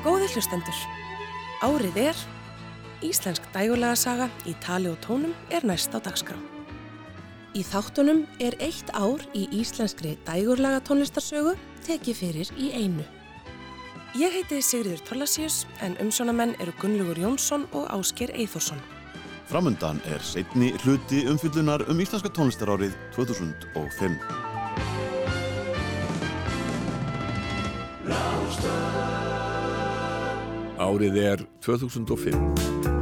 Góði hlustendur, árið er, Íslensk dægulega saga í tali og tónum er næst á dagskrá. Í þáttunum er eitt ár í íslenskri dægurlega tónlistarsögu tekið fyrir í einu. Ég heiti Sigriður Torlasíus en umsjónamenn eru Gunnlaugur Jónsson og Ásker Eithorsson. Framundan er setni hluti umfyllunar um íslenska tónlistarárið 2005. Árið er 2005.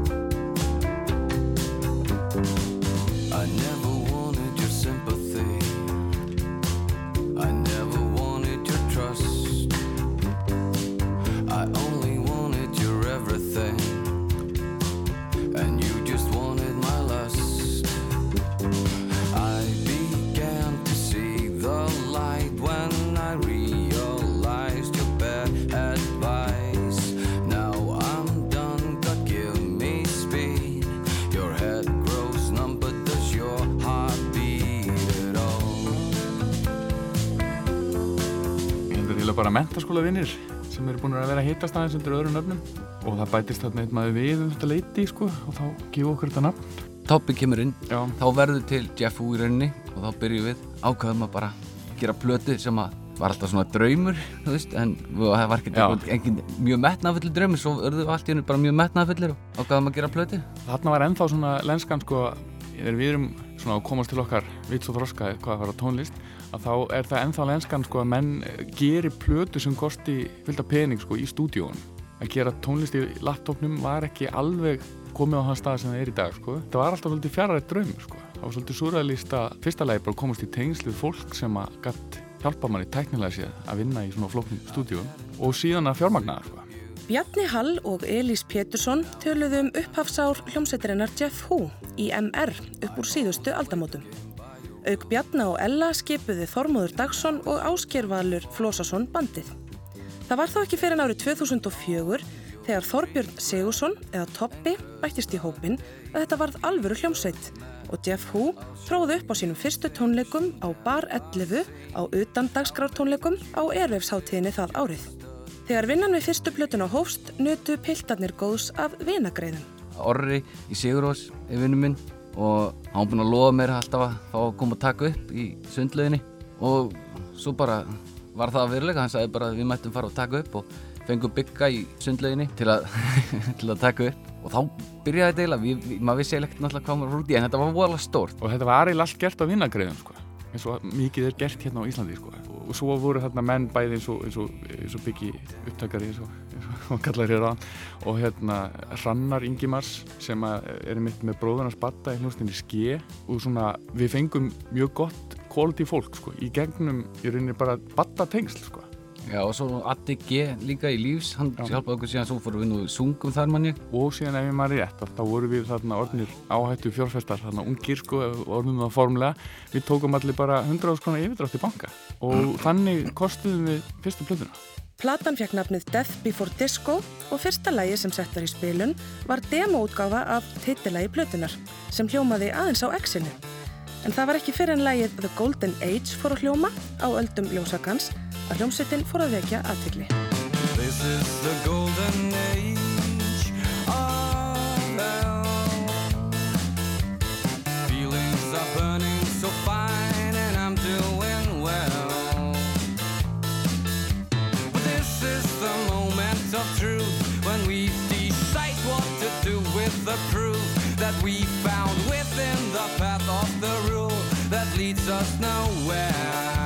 aðeins undir öðrum nöfnum og það bætist þarna einn maður við um þetta leiti sko og þá gefur okkur þetta nafn Toppi kemur inn, Já. þá verður til Jeff Wu í rauninni og þá byrjum við ákvæðum að bara gera plötu sem að var alltaf svona draumur, þú veist, en það var ekki mjög metnaðfullir draumur, svo við allt í hennu bara mjög metnaðfullir og ákvæðum að gera plötu. Þarna var ennþá svona lenskan sko við erum svona að komast til okkar vits og þroska hvað að fara á tónlist að þá er það ennþá lenskan sko að menn gerir plötu sem kosti fylgta pening sko í stúdíón að gera tónlist í laptopnum var ekki alveg komið á þann stað sem það er í dag sko. Það var alltaf svolítið fjarrætt draumur sko. Það var svolítið súræðalist að fyrsta lagi bara komast í tengslu við fólk sem að gatt hjálpa manni tæknilega sér að vinna í svona flóknum stúdíón og síðan að fjármagna sko. Bjarni Hall og Elís Pétursson töluðu um upphafsár hljómsveitarinnar Jeff Hu í MR upp úr síðustu aldamótum. Auk Bjarna og Ella skipuði Þormóður Dagsson og Áskervalur Flósasson bandið. Það var þó ekki fyrir árið 2004 þegar Þorbjörn Sigursson eða Toppi bættist í hópin að þetta varð alvöru hljómsveit og Jeff Hu tróði upp á sínum fyrstu tónleikum á Bar 11 á utan dagskrártónleikum á ervefsháttíðinni það árið. Þegar vinnan við fyrstu plötun á hófst nutu piltarnir góðs af vinagreiðum. Orri í Sigurós er vinnu minn og hann var búinn að lofa mér alltaf að fá að koma að taka upp í sundlöginni og svo bara var það að veruleika, hann sagði bara að við mættum fara að taka upp og fengum bygga í sundlöginni til að, til að taka upp. Og þá byrjaði þetta eiginlega, maður vissi ekkert náttúrulega hvað maður út í en þetta var voðalega stórt. Og þetta var eiginlega allt gert á vinnagreiðum sko. eins og mikið er gert hérna á Íslandi sko. Og svo voru þarna menn bæði eins og, og, og byggi upptakari eins og, og kallar hér á og hérna Hrannar Ingimars sem er mitt með bróðunars batta í hljóstinni Ske og svona við fengum mjög gott quality fólk sko, í gegnum í rauninni bara batta tengsl sko. Já og svo Addi G líka í lífs, hann Já. hjálpaði okkur síðan svo fórum við nú sungum þar manni og síðan ef ég maður rétt þá voru við þarna orðnir áhættu fjárfestar þarna ungir sko, orðnum það formulega við tókum allir bara 100 áskona yfirdrátt í banka. Og þannig kostuðum við fyrstu plötuna. Platan fekk nafnið Death Before Disco og fyrsta lægi sem sett var í spilun var demoútgáfa af titillagi plötunar sem hljómaði aðeins á X-inu. En það var ekki fyrir en lægið The Golden Age fór að hljóma á öldum ljósakans að hljómsettin fór að vekja aðtikli. Leads us nowhere.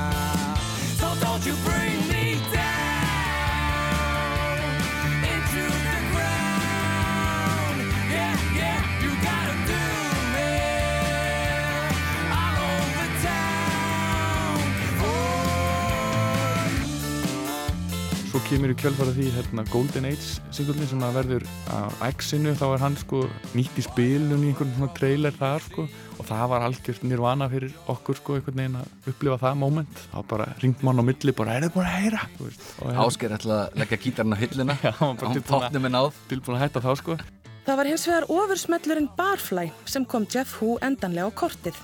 Kemur í kjölfara því hérna, Golden Age singullin sem að verður á X-inu þá er hann sko nýtt í spilun í einhvern svona trailer þar sko og það var algjört nirvana fyrir okkur sko einhvern veginn að upplifa það moment. Þá bara ringt mann á milli bara er það búin að heyra? Hérna- Ásker ætlaði að leggja gítarinn á hillina Já, hann var bara tilbúin að- tilbúin að hætta þá sko. Það var hins vegar ofursmellurinn Barfly sem kom Jeff Hu endanlega á kortið.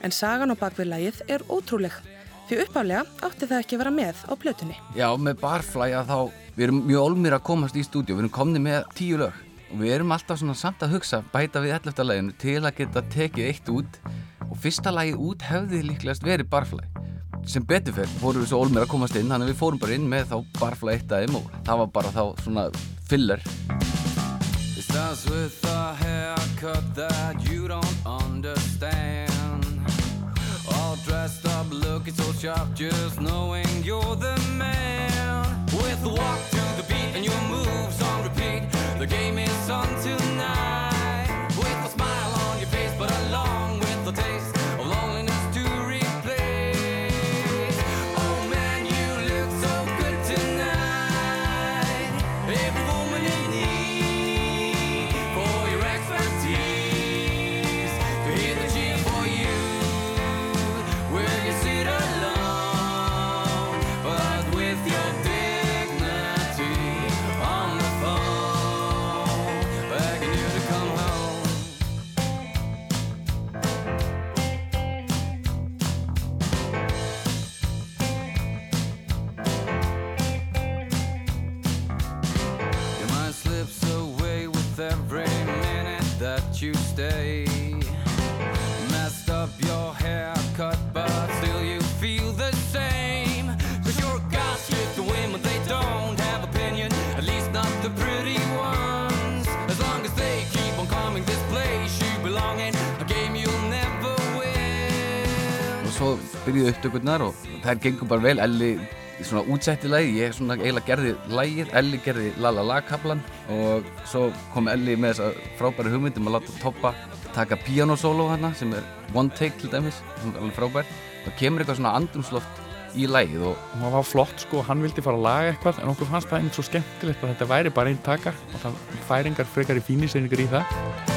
En sagan á bakvið lagið er ótrúleg. Því uppaflega átti það ekki að vera með á plötunni. Já, með Barfly að þá við erum mjög olmir að komast í stúdíu, við erum komni með tíu lög og við erum alltaf svona samt að hugsa bæta við 11. læginu til að geta tekið eitt út og fyrsta lægi út hefði líklegast verið Barfly sem betur fyrr fórum við svo olmir að komast inn þannig að við fórum bara inn með þá Barfly eitt aðeim og það var bara þá svona filler It starts with a haircut that you don't understand. All dressed up, looking so sharp, just knowing you're the man. With a walk to the beat and your moves on repeat, the game is on tonight. Svo byrjuðu upptökurnar og þær gengur bara vel. Elli svona útsetti lagi, ég svona eiginlega gerði lagið, Elli gerði La La La kaplan og svo kom Elli með þessa frábæri hugmyndum að láta Toppa taka pianosolo hana sem er one take til dæmis, sem er alveg frábær. Og kemur eitthvað svona andrumsloft í lagið og það var flott sko, hann vildi fara að laga eitthvað en okkur fannst það einmitt svo skemmtilegt að þetta væri bara einn taka og það færingar frekar í fíniseiningar í það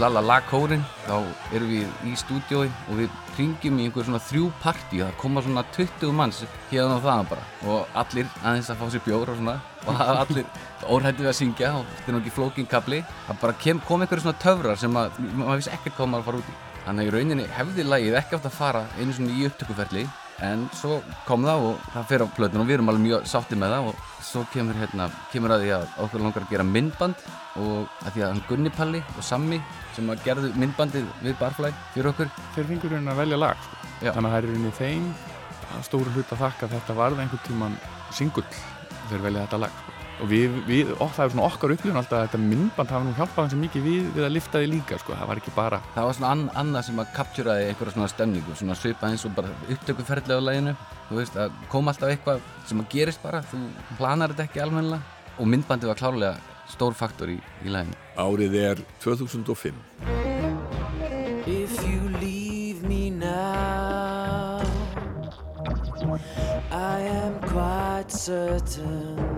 og við tökum upp Lala La kórin þá erum við í stúdiói og við ringjum í einhver svona þrjú partí það koma svona 20 manns hérna og þaðan bara. Og allir aðeins að fá sér bjór og svona. Og það allir óhættið við að syngja og þetta er nú ekki flókin kapli það bara kem, kom einhverju svona töfrar sem að maður vissi ekkert hvað maður að fara út í. Þannig að í rauninni hefði lagið ekki átt að fara einu svona í upptökuferli. En svo kom það og það fer á plötun og við erum alveg mjög sátti með það og svo kemur, hérna, kemur að því að okkur langar að gera myndband og að því að hann Gunni Palli og Sammi sem að gerðu myndbandið við Barfly fyrir okkur þeir fengur hérna að velja lag sko. Þannig að það er rauninni þeim að stóru hlut að þakka að þetta varð einhvern tíman singull þeir velja þetta lag sko. Og við, við og það er svona okkar upplifun alltaf að þetta myndband hafa nú hjálpað hans mikið við við að lifta því líka sko. það var ekki bara það var svona an annað sem að kaptjuraði einhverja svona stemningu svona svipað eins og bara upptökuferðlega á læginu þú veist að kom alltaf eitthvað sem að gerist bara þú planar þetta ekki almennilega og myndbandið var klárlega stór faktor í, í læginu Árið er 2005. If you leave me now, I am quite certain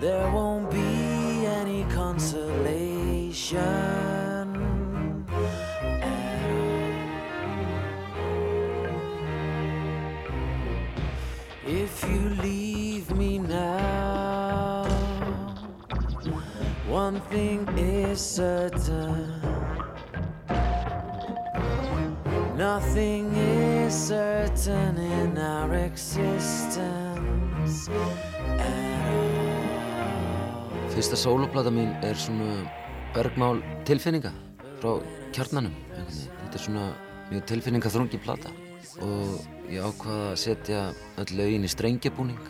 there won't be any consolation. If you leave me now, one thing is certain. Nothing is certain in our existence at all. Fyrsta sóloplata mín er svona bergmál tilfinninga frá kjarnanum. Þetta er svona mjög tilfinningaþrungi plata og ég ákvaða að setja öll lögin í strengjabúning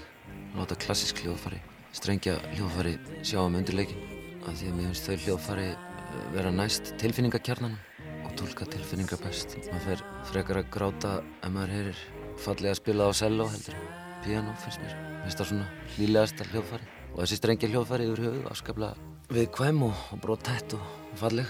láta klassisk hljóðfari, strengja hljóðfari sjá um undirleikin af því að mér finnst þau hljóðfari eh, vera næst tilfinningakjarnanum tólka tilfinningar best. Maður fer frekar að gráta ef maður heyrir fallega spilað á cello heldur piano finnst mér. Finnst það svona hlýlegasta hljóðfari og þessi strengja hljóðfæri yfir höfuð afskaplega við kvæm og, og brottætt og falleg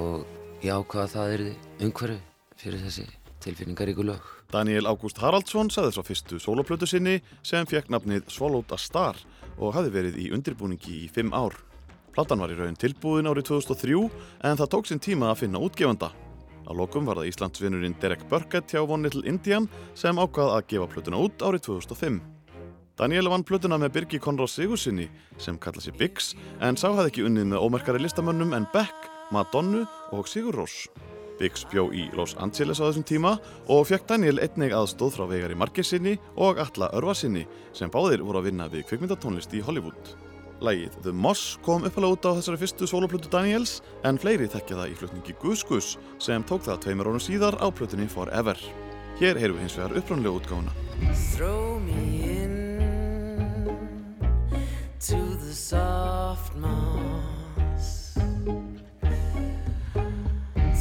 og ég ákvaða að það er umhverfi fyrir þessi tilfinningaríku lög. Daniel Ágúst Haraldsson saði svo fyrstu soloplötu sinni sem fekk nafnið Swallowed a Star og hafi verið í undirbúningi í fimm ár. Platan var í raun tilbúin árið 2003 en það tók sinn tíma að finna útgefanda. Að lokum var það Íslandsvinnurinn Derek Burkett hjá One Little Indian sem ákvað að gefa plötuna út árið 2005. Daniel vann plötuna með Birgi Konráð Sigursinni sem kalla sér Biggs en sá hafði ekki unnið með ómerkari listamönnum en Beck, Madonnu og Sigur Rós. Biggs bjó í Los Angeles á þessum tíma og fekk Daniel einnig aðstóð frá vegari Markersinni og Alla Örvarsinni sem báðir voru að vinna við kvikmyndatónlist í Hollywood. Lægið The Moss kom uppalega út á þessari fyrstu soloplötu Daniels en fleiri þekkja það í flutningi Gus Gus sem tók það tveimur ánum síðar á plötunni Forever. Hér heyrum við hins vegar upprannlega útgáfuna. Throw me in to the soft moss.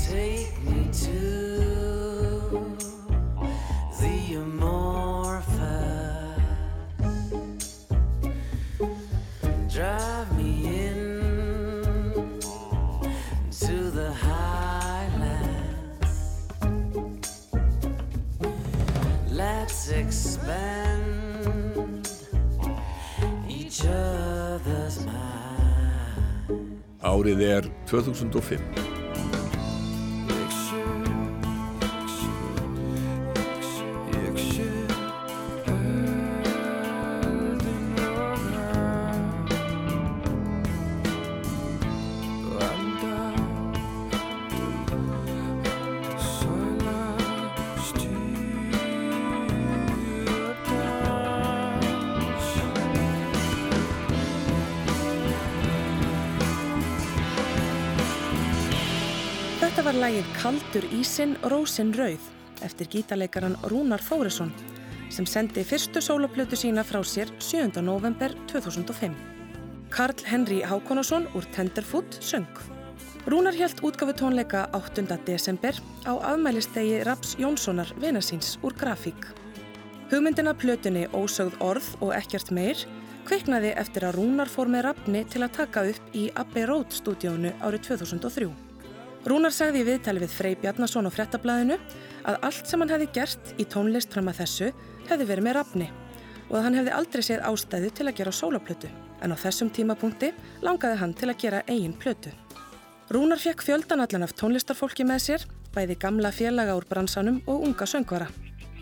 Take me to expand each other's mind. Árið er 2005. Lægið Kaldur ísinn, rósin rauð eftir gítarleikaran Rúnar Fóresson sem sendi fyrstu sólaplötu sína frá sér 7. november 2005. Karl Henry Hákonásson úr Tenderfoot söng. Rúnar hjælt útgafu tónleika 8. desember á afmælistegi Raps Jónssonar vinasíns úr grafík. Hugmyndina plötunni Ósögð orð og ekkert meir kviknaði eftir að Rúnar fór með Rapni til að taka upp í Abbey Road stúdíónu árið 2003. Rúnar sagði í viðtali við Frey Bjarnason á frettablaðinu að allt sem hann hefði gert í tónlist fram að þessu hefði verið með Rapni og að hann hefði aldrei séð ástæðu til að gera sólaplötu en á þessum tímapunkti langaði hann til að gera eigin plötu. Rúnar fekk fjöldan allan af tónlistarfólki með sér, bæði gamla félaga úr bransanum og unga söngvara.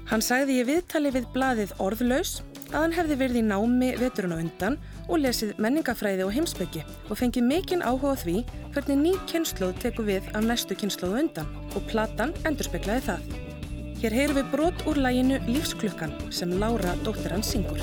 Hann sagði í viðtali við blaðið Orðlaus að hann hefði verið í námi veturinn á undan og lesið menningafræði og heimsbyggi og fengið mikinn áhuga því hvernig ný kynnslóð tekur við af næstu kynnslóðu undan og platan endurspeglaði það. Hér heyrum við brot úr læginu Lífsklukkan sem Lára dóttir hans syngur.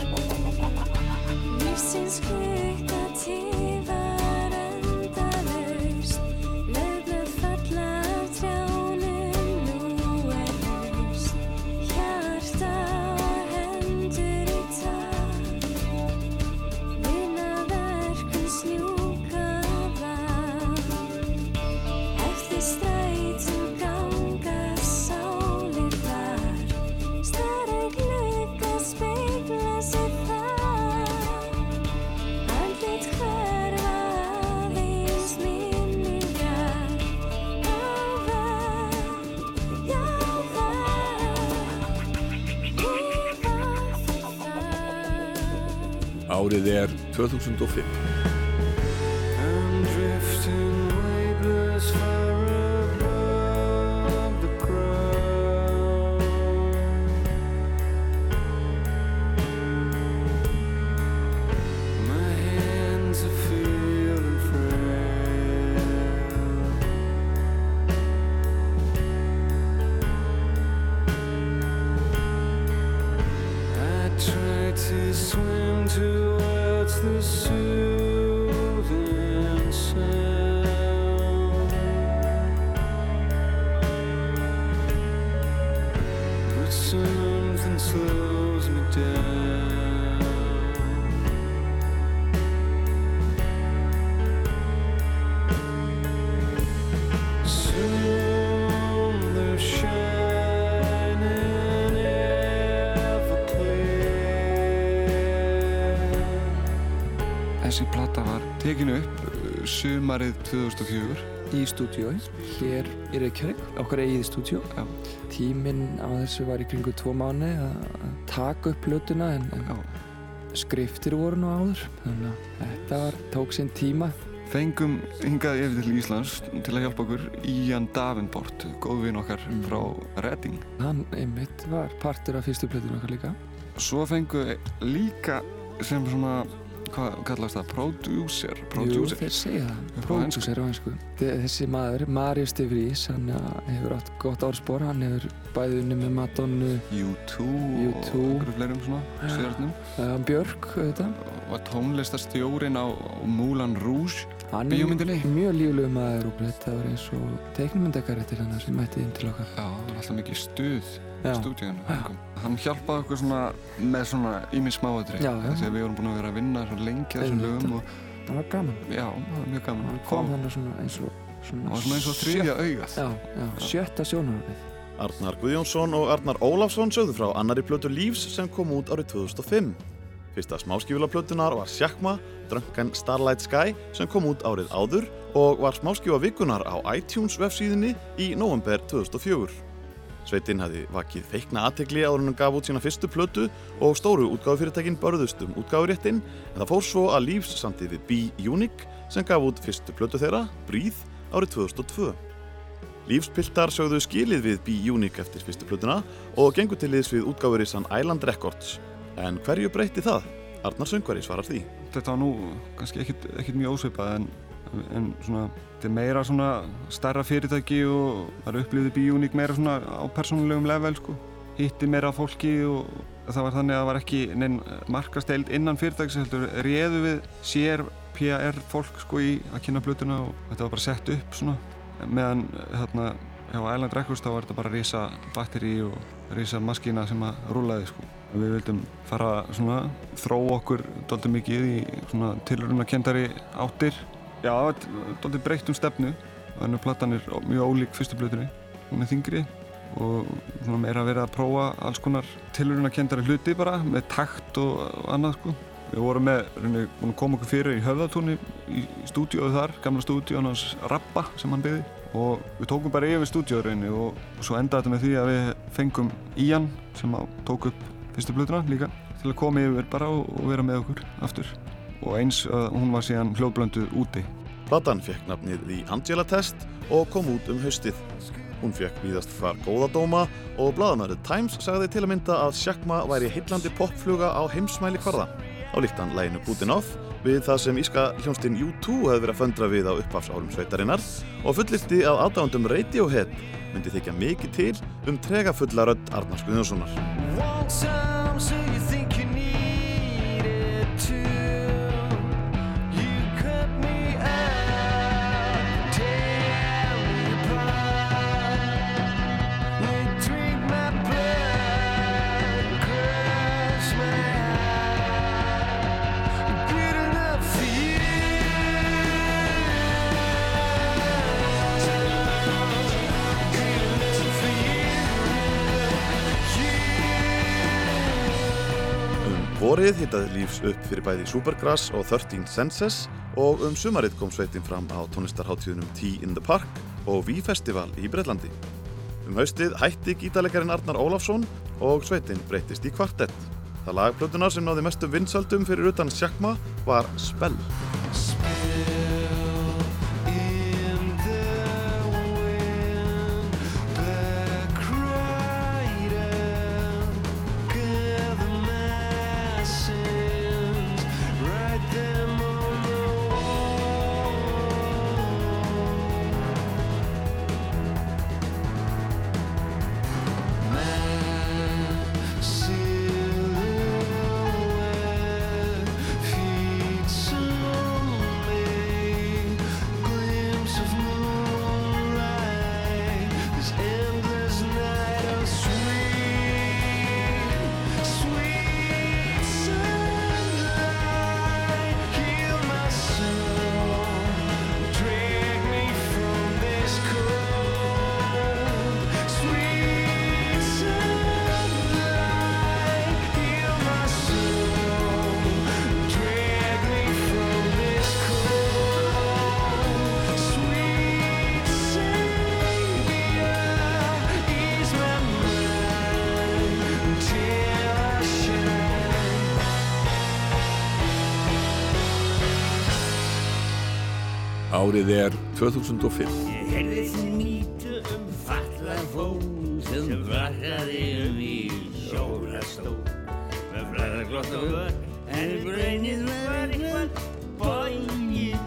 Árið er 2005. sumarið 2004. í stúdíói hér í Reykjavík, okkar eigið stúdíó Já. tíminn á þessu var í kringu tvo mánu að taka upp plötuna en, en skriftir voru nú áður þannig að þetta var, tók sinn tíma Fengum hingað yfir til Íslands til að hjálpa okkur Ian Davenport, góðvinn okkar Mm. frá Reading. hann einmitt var partur af fyrstu plötuna okkar líka Svo fengum við líka sem svona, hvað kallast það, producer, Jú, producer. þeir segja það, Upp á pródúser á hansku þessi maður, Marius De Vries hann hefur átt gott árspor hann hefur bæði unni með Madonnu U2 U2. og einhverju fleirum svona, stjórnum. uh, Björk, Var tónlistastjórin á, Moulin Rouge. hann er Bíómyndinni? mjög líflegu maður og þetta var eins og teiknumyndakari til hann sem mætti inn til okkar Já, það var alltaf mikið stuð í stúdíunum. fengum. Hann hjálpaði okkur svona með svona. Já, já. Þegar við vorum búin að vera að vinna svo lengi þessum lögum og það var gaman já, það var mjög gaman. hann kom hann svona eins og svona, svona eins og þriðja augað. já, já, sjötta sjónarfið Arnar Guðjónsson og Arnar Ólafsson sögðu frá annari plötu Lífs sem kom út árið 2005. Fyrsta smáskífulaplötunar var Sjakma, Drunken Starlight Sky sem kom út árið áður og var smáskífa vikunar á iTunes vefsíðinni í november 2004. Sveitinn hafði vakið feikna aðtegli áður en hann gaf út sína fyrstu plötu og stóru útgáfufyrirtækin börðust um útgáfuréttin en það fór svo að Lífs samtíð við B-Unique sem gaf út fyrstu plötu þeirra, Breathe, árið 2002. Lífspiltar sögðu skilið við B-Unique eftir fyrstu plötuna og gengur til liðs við útgáfurissan Island Records. En hverju breytti það? Arnar Söngvari svarar því. Þetta var nú kannski ekkit, ekkit mjög ósveipað en, en svona, þetta er meira svona stærra fyrirtæki og það er upplýðið bíuník meira svona á persónulegum level sko. Hitti meira fólki og það var þannig að það var ekki neinn markasteild innan fyrirtækis heldur réðu við sér PR fólk sko í að kynna blötuna og þetta var bara sett upp svona meðan hérna hjá Island Records þá var þetta bara risa batteri og risa maskína sem að rúlaði sko. Við vildum fara svona þróa okkur doldið mikið í svona tilruna kendari áttir. Já, doldið breytt um stefnu. Þannig að platan er mjög ólík fyrstu blötunni. Hún er þingri og svona meira verið að prófa alls konar tilruna kendari hluti bara með takt og, og annað sko. Við vorum með, rauninni, búin að koma okkur fyrir í höfðatúni í stúdíóðu þar, gamla stúdíónu hans Rappa sem hann byggði og við tókum bara yfir stúdíóðurinn og, og svo endaði þetta með því að við fengum Ian sem tók upp fyrstu blöðuna líka til að koma yfir bara og, og vera með okkur aftur og eins að hún var síðan hljóðblönduð úti. Platan fekk nafnið The Angela Test og kom út um haustið. Hún fekk víðast hvar góða dóma og bladamærið Times sagði til að mynda að Sjakma væri heillandi popfluga á heimsmæli kvarða. Á líkt hann læginu Putin Off við það sem íska hljónstinn U2 hefði verið að föndra við á upphafsárum sveitarinnar og fullirti að aðdándum Radiohead myndi þykja mikið til um trega fulla rödd Arnars Guðjónssonar. Vorið hittaði lífs upp fyrir bæði Supergrass og 13 Senses og um sumarið kom sveitin fram á tónlistarháttíðunum Tea in the Park og V-festival í Breitlandi. Um haustið hætti gítalegarin Arnar Ólafsson og sveitin breytist í kvartett. Það lagplötuna sem náði mestum vinsaldum fyrir utan sjakma var Spell. Feet Árið er 2005. Ég heyrði því mýtu um fallað fólk sem frakkaði um í sjórastól með flæða glott og vörn en brunnið var eitthvað bóið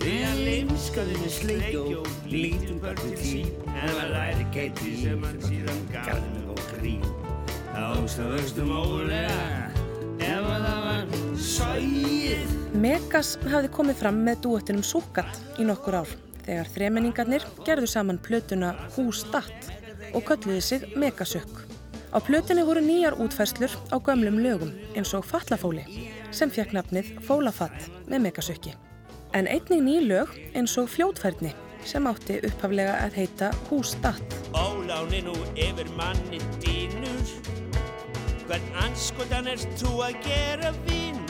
Þegar leimskaði með sleik og lítum börn til sín en var læri keiti sem hann síðan gaf með og grín. Það ógstu vöxtum ólega ef að það var sæið Megas hafði komið fram með dúettinum Súkat í nokkur ár þegar þremenningarnir gerðu saman plötuna Hús Datt og kölluði sig Megasukk. Á plötunni voru nýjar útfærslur á gömlum lögum eins og Fallafóli sem fekk nafnið Fólafatt með Megasukki. En einnig ný lög eins og Fljótfærni sem átti upphaflega að heita Hús Datt. Óláni nú yfir manni dýnur Hvern anskotan er þú að gera vinnur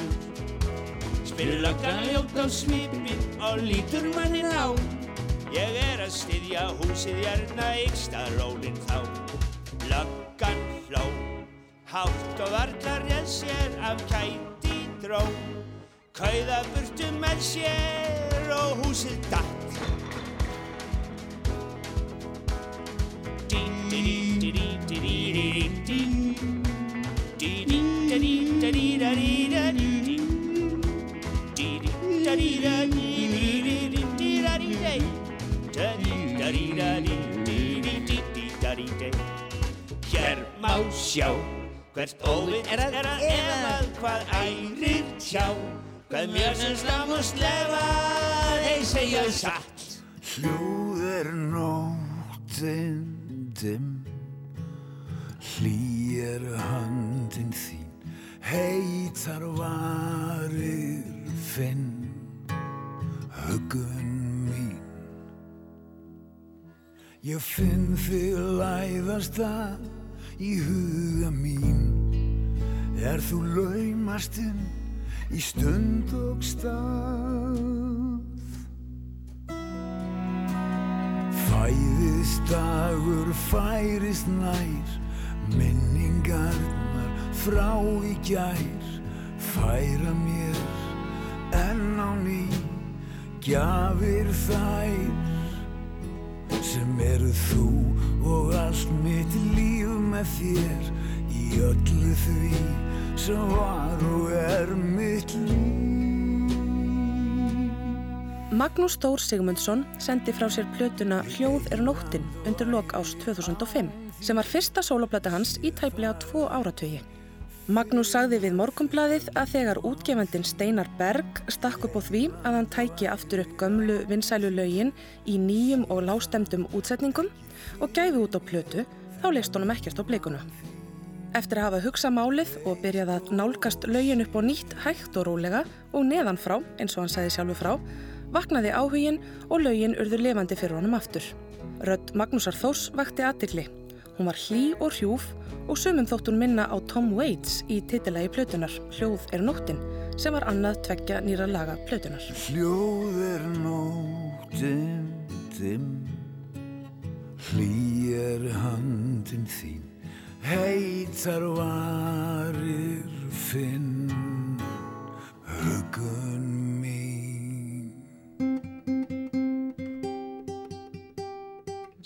Spyrir löggan ljótt á svipin og lítur mannin á Ég er að styðja húsið hérna yksta rólinn þá Löggan hló Hátt og varlar ég sér af kæti dró Kauða burtu með sér og húsið datt Hér má sjá hvert óvinn er að efað hvað ærir tjá hvað mjög sem stam og slefa þeir segja satt Hljóð er nóttin dimm Hlý er höndin þín Heitar varir finn Hugun mín. Ég finn þig læðast að í huga mín. Er þú laumastinn í stund og stað? Fæðist dagur færist nær Minningarnar frá í gær. Færa mér enn á ný Gjafir þær sem eru þú og allt mitt líf með þér Í öllu því sem var og er mitt líf Magnús Stór Sigmundsson sendi frá sér plötuna Hljóð er nóttin undir lok árs 2005 sem var fyrsta sóloplata hans í tæplega tvo áratögi. Magnús sagði við Morgumblaðið að þegar útgefandin Steinar Berg stakk upp á því að hann tæki aftur upp gömlu vinsælu lögin í nýjum og lágstemdum útsetningum og gæfi út á plötu þá leist honum ekkert á blikuna. Eftir að hafa hugsað málið og byrjað að nálgast lögin upp á nýtt hægt og rólega og neðan frá, eins og hann sagði sjálfur frá, vaknaði áhugin og lögin urður lifandi fyrir honum aftur. Rödd Magnúsar Þós vakti aðtikli. Hún var hlý og hrjúf og sumum þótt hún minna á Tom Waits í titilagi plötunar Hljóð er nóttin sem var annað tveggja nýra laga plötunar. Hljóð er nóttin dimm Hlý er höndin þín Heitar varir finn Hugun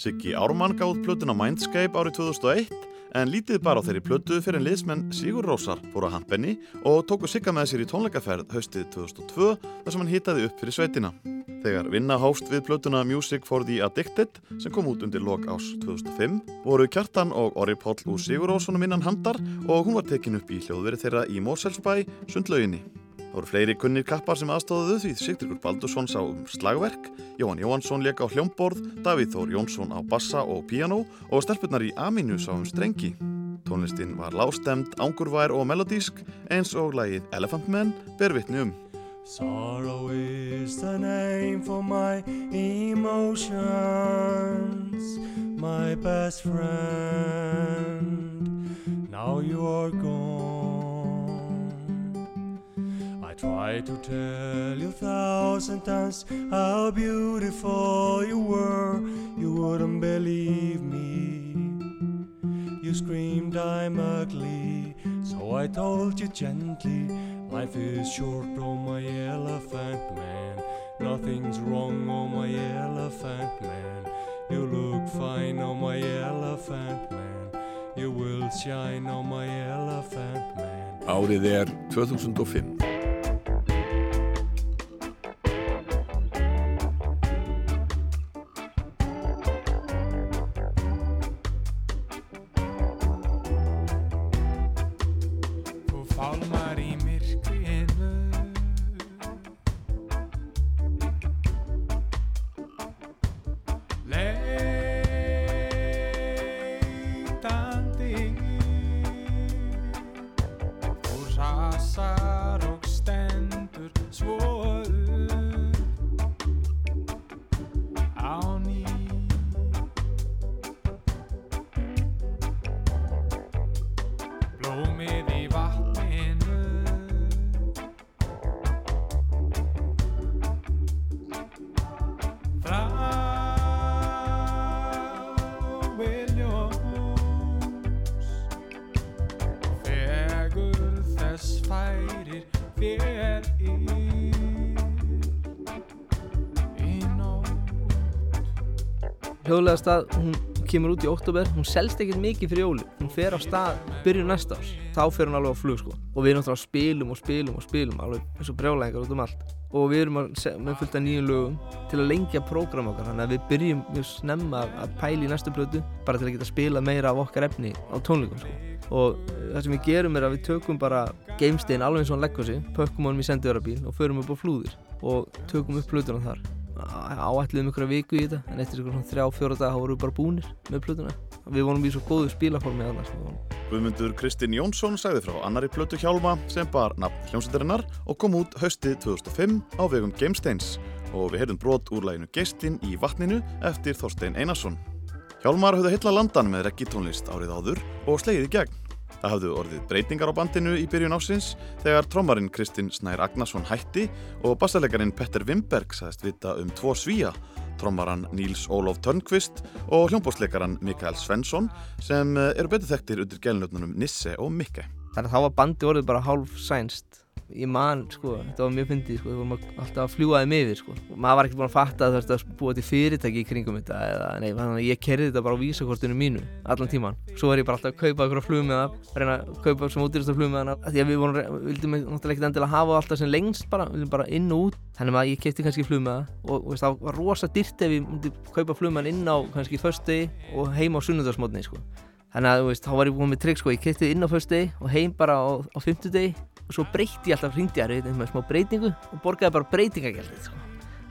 Siggi Ármann gáð plötuna Mindscape árið 2001 en lítið bara á þeirri plötu fyrir en liðsmenn Sigur Rósar fóru að hampenni og tóku Sigga með sér í tónleikaferð haustið 2002 þar sem hann hitaði upp fyrir sveitina. Þegar vinna hófst við plötuna Music for the Addicted sem kom út undir lok ás 2005 voru Kjartan og Orri Páll úr Sigur Rósunum innan handar og hún var tekin upp í hljóðveri þeirra í Mórselsbæ, sundlauginni. Það voru fleiri kunnir kappar sem aðstóðuðu því Sigtryggur Baldursson sá um slagverk, Jóhann Jóhansson leik á hljómborð, Davíð Þór Jónsson á bassa og piano og stelpunar í Aminu sá um strengi. Tónlistin var lágstemd, ángurvær og melodísk eins og lagið Elephant Man ber vitni um. Sorrow is the name for my emotions, my best friend. Now you are gone. Try to tell you thousand times how beautiful you were. You wouldn't believe me. You screamed I'm ugly, so I told you gently. Life is short, oh my elephant man. Nothing's wrong on my elephant man. You look fine on my elephant man. You will shine on my elephant man. Árið er 2005. hljóðlega stað, hún kemur út í oktober, hún selst ekkert mikið fyrir jóli hún fer á stað byrjun næsta árs. Þá fer hún alveg á flug sko. Og við náttúrulega spilum og spilum og spilum alveg eins og brjálæðingar út um allt. Og við erum að með fullt af nýjum lögum til að lengja prógram okkar. Þannig að við byrjum mjög snemma að- að pæla í næstu blötu bara til að geta spilað meira af okkar efni á tónleikum sko. Og það sem við gerum er að við tökum bara gamestein alveg eins og hann leggur sig pökkum honum í sendiðarabíl og förum upp á flúðir og tökum upp plötuna þar áætluðum ykkur viku í þetta en eftir svona þrjá, fjóra daga þá vorum við bara búnir með plötuna við vorum í svo góðu spílaformi annars Guðmundur Kristinn Jónsson sagði frá annari plötu hjálma sem bar nafn hljómsveitarinnar og kom út haustið 2005 á vegum Gamesteins og við heyrðum brot úr læginu Geistinn í vatninu eftir Þorstein Einarsson. Hjálmar höfðu heilla landan með reggitónlist árið áður og slegið í gegn. Það hafðu orðið breytingar á bandinu í byrjun ásins þegar trommarinn Kristinn Snær Agnarsson hætti og bassalegarinn Petter Wimberg sagðist vita um tvo svíja, trommaran Níls Ólof Törnqvist og hljómbósleikaran Mikael Svensson sem eru betur þekktir undir gelnöfnunum Nisse og Mikke. þannig að þá var bandi orðið bara hálf sænst ég man, sko, þetta var mjög fyndið sko, við vorum alltaf að fljúa þeim yfir sko. maður var ekki búin að fatta að þú veist að búa til fyrirtæki í kringum þetta eða, nei, þannig að ég kerði þetta bara á vísakortinu mínu allan tíman, svo var ég bara alltaf að kaupa okkur flug með það, reyna að kaupa sem útýrasta flug með það því að við vorum, við vildum náttúrulega ekkert endilega hafa það alltaf sem lengst bara, við vildum bara inn og út þannig að ég kefti kannski flug með það og, og það var rosa dýrt ef ég myndi með á á sko. Þannig að þú veist, þá var ég búin með trygg sko, ég kefti inn á föstudegi og heim bara á, á fimmtudegi og svo breytti ég alltaf að með smá breytingu og borgaði bara breytingagjaldið sko.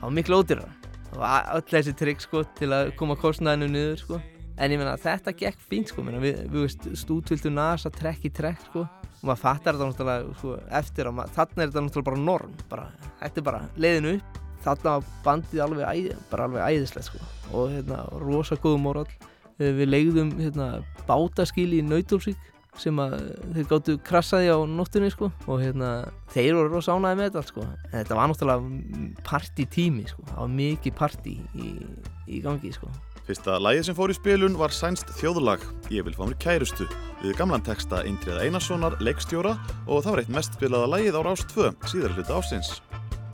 Það var miklu ódýrara. Það var öll þessi trygg sko til að koma kostnaðinu niður sko. En ég meina þetta gekk fínt sko, við, við veist, stútvöldu nasa trekk í trekk sko. Og maður fattar þetta náttúrulega sko, eftir að þarna er þetta náttúrulega bara norm, bara, þetta er bara leiðinu upp. Þarna var bandið alveg, alveg æðislegt. Og hérna, rosa góðum orðall. Við leigðum hérna, bátaskíl í Nautólsvík sem að þeir gáttu krassaði á nóttunni sko. Og hérna þeir voru rosa ánæði með þetta allt sko. En þetta var náttúrulega partytími sko. Það var mikið party í, í gangi sko. Fyrsta lagið sem fór í spilun var sænst þjóðlag. Ég vil fá mér kærustu. Við gamlan texta Indriða Einarssonar leikstjóra og það var eitt mest spilaða lagið á Rás 2 síðar hluta ásins.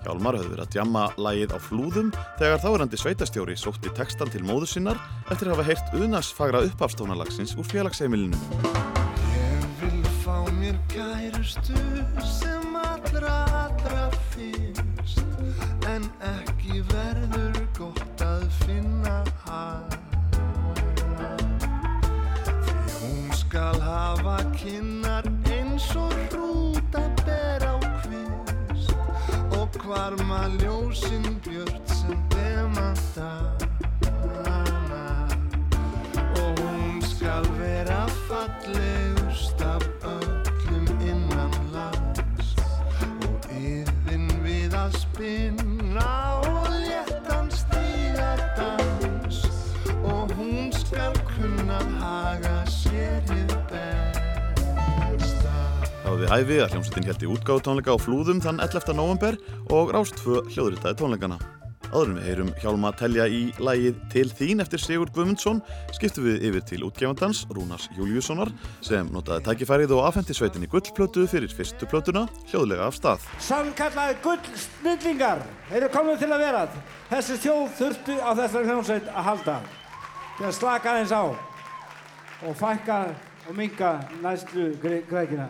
Hjálmar höfðu verið að djamma lagið á flúðum þegar þáverandi sveitastjóri sótti textan til móður sinnar eftir að hafa heyrt unarsfagra uppafstónalagsins úr félagsheimilinu. Mér kærustu sem allra allra fyrst. En ekki verður gott að finna hana Því hún skal hafa kinnar eins og hrúta ber á kvist. Og hvarma ljósin björt sem demantana Og hún skal vera fallegust spinna og léttan stígadans Og hún skal kunna haga sér hið besta Það var við hæfi að hljómsveitin held í útgáðutónleika á flúðum þann 11. november og Rás 2 hljóðritaði tónleikana. Áður en við heyrum Hjálma telja í lægið Til þín eftir Sigurd Guðmundsson skiptum við yfir til útgefandans Rúnars Júliussonar sem notaði tækifærið og afhendi sveitinni gullplötu fyrir fyrstu plötuna hljóðlega af stað. Sannkallaði gull snillingar eru komið til að vera. Þessi þjóð þurftu á þessari hljómsveit að halda. Til að slaka aðeins á og fækka og minka næstu grækina.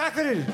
Takk fyrir!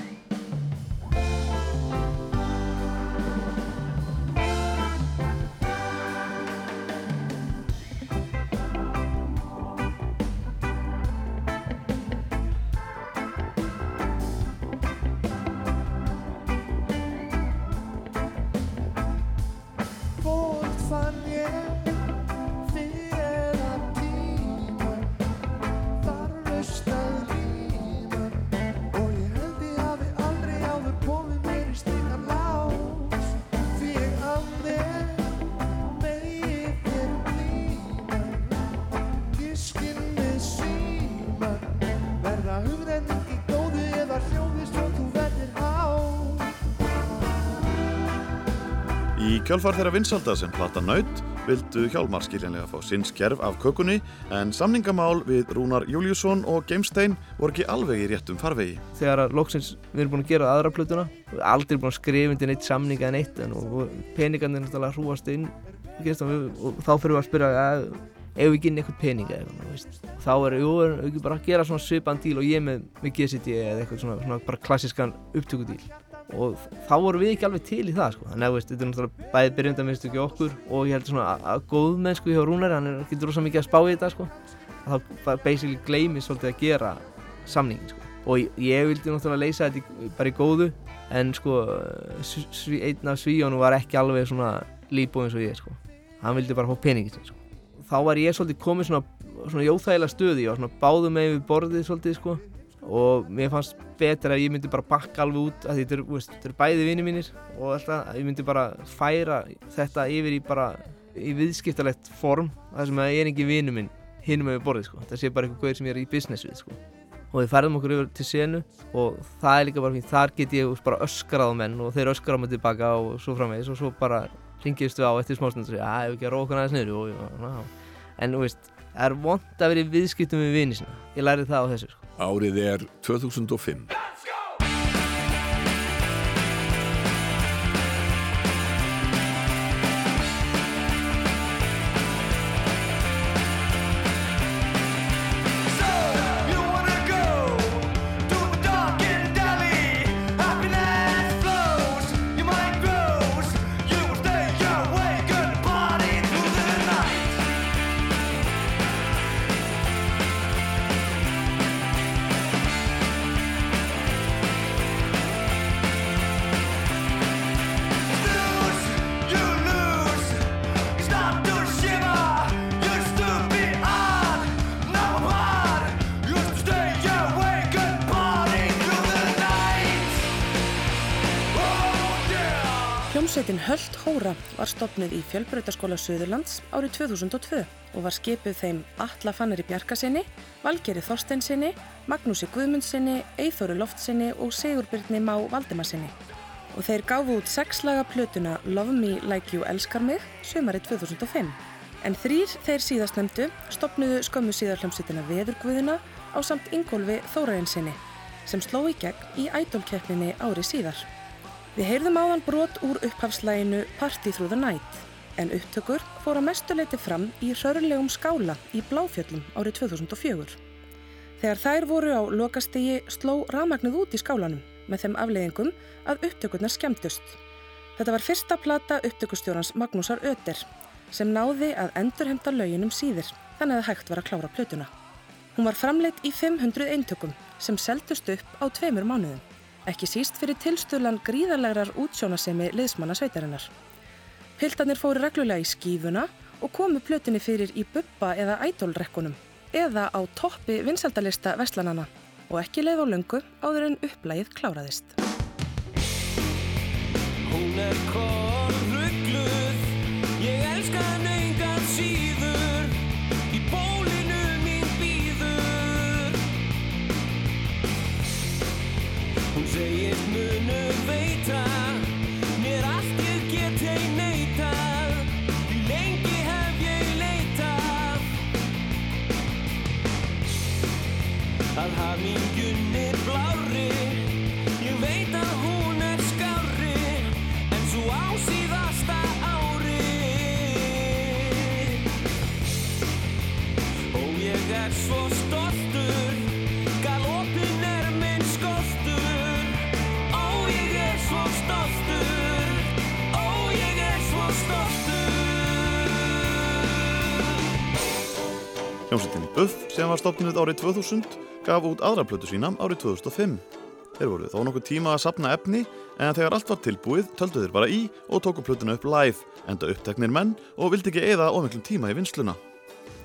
Kjálfar þeirra vinsalda sem plata naut vildu Hjálmar skiljanlega fá sinns kerf af kökunni en samningamál við Rúnar Júliusson og Geimstein voru ekki alveg í réttum farvegi. þegar að loksins við erum búin að gera aðra plötuna aldrei búin að skrifa undir neitt samning eða neitt en og, og peningarnir náttúrulega hrúast inn og, við, þá fyrir við að spyrja að ef við ekki inn eitthvað pening eða eitthvað þú veist. þá er, er ekki bara að gera svona svipan díl og ég með, með GCD eða eitthvað svona, svona bara klassískan upptökudíl og þá vorum við ekki alveg til í það sko. þannig að veist, þetta er náttúrulega bæði byrjundaminnstu ekki okkur og ég held svona að, að góðmennsku hjá Rúnari, hann er ekki rosa mikið að spá í þetta sko. að þá basically gleymi svolítið að gera samningin sko. og ég, ég vildi náttúrulega leysa þetta bara í góðu en sko sv- einn af svíjónu var ekki alveg svona líbóð eins og ég sko. hann vildi bara fá peningin sko. þá var ég svolítið komið svona, svona jóþægilega stöði var svona báðu með við borðið svolítið sko og mér fannst betra að ég myndi bara bakka alveg út að þetta eru, eru bæði vinni mínir og alltaf að ég myndi bara færa þetta yfir í bara í viðskiptalegt form þar sem að ég er ekki vinnu minn hinum með borðið sko. Þetta sé bara eitthvað gauður sem ég er í business við sko. Og við færðum okkur yfir til senu og það er líka bara fínt, þar get ég bara öskrað á menn og þeir öskrað á mig tilbaka og svo framvegis og svo bara ringiðist við á eftir smástund og segja að ef ekki að róka aðeins niður. Og, og, og, en þú veist, það er vond að vera í viðskiptum við vini sína. Ég lærið það á þessu sko. Árið er 2005. var stopnuð í Fjölbrautaskóla Suðurlands árið 2002 og var skipuð þeim Alla Fannari Bjarkasinni, Valgeri Þorsteinsinni, Magnúsi Guðmundsinni, Eithóru Loftsinni og Sigurbyrni Má Valdimarsinni. Og þeir gáfu út sexlaga plötuna Love Me Like You Elskar Mig sömarið 2005. En þrýr þeir síðastnefndu stopnuðu skömmu síðar hljómsveitina Veðurguðina á samt Ingólfi Þórainnsinni sem sló í gegn í ædolkeppninni ári síðar. Við heyrðum áðan brot úr upphafslæginu Party Through the Night en upptökur fór að mestuleiti fram í hrörlegum skála í Bláfjöllum árið 2004. Þegar þær voru á lokastigi sló rafmagnið út í skálanum með þeim afleiðingum að upptökurnar skemmtust. Þetta var fyrsta plata upptökustjórans Magnúsar Öter sem náði að endurhemta löginum síðir þannig að hægt var að klára plötuna. Hún var framleitt í 500 eintökum sem seldust upp á tveimur mánuðum, ekki síst fyrir tilstöðlan gríðarlegar útsjónasemi liðsmanna sveitarinnar. Piltarnir fóru reglulega í skífuna og komu plötinni fyrir í bubba eða ædolrekkunum eða á toppi vinsaldalista Vestlanana og ekki leið á löngu áður en upplægið kláraðist. Hljómsveitinni Buff sem var stopnuð árið 2000 gaf út aðra plötu sína árið 2005. Þeir voru þó nokkuð tíma að sapna efni en þegar allt var tilbúið töldu þeir bara í og tóku plötuna upp live enda uppteknir menn og vildi ekki eða ómiklum tíma í vinsluna.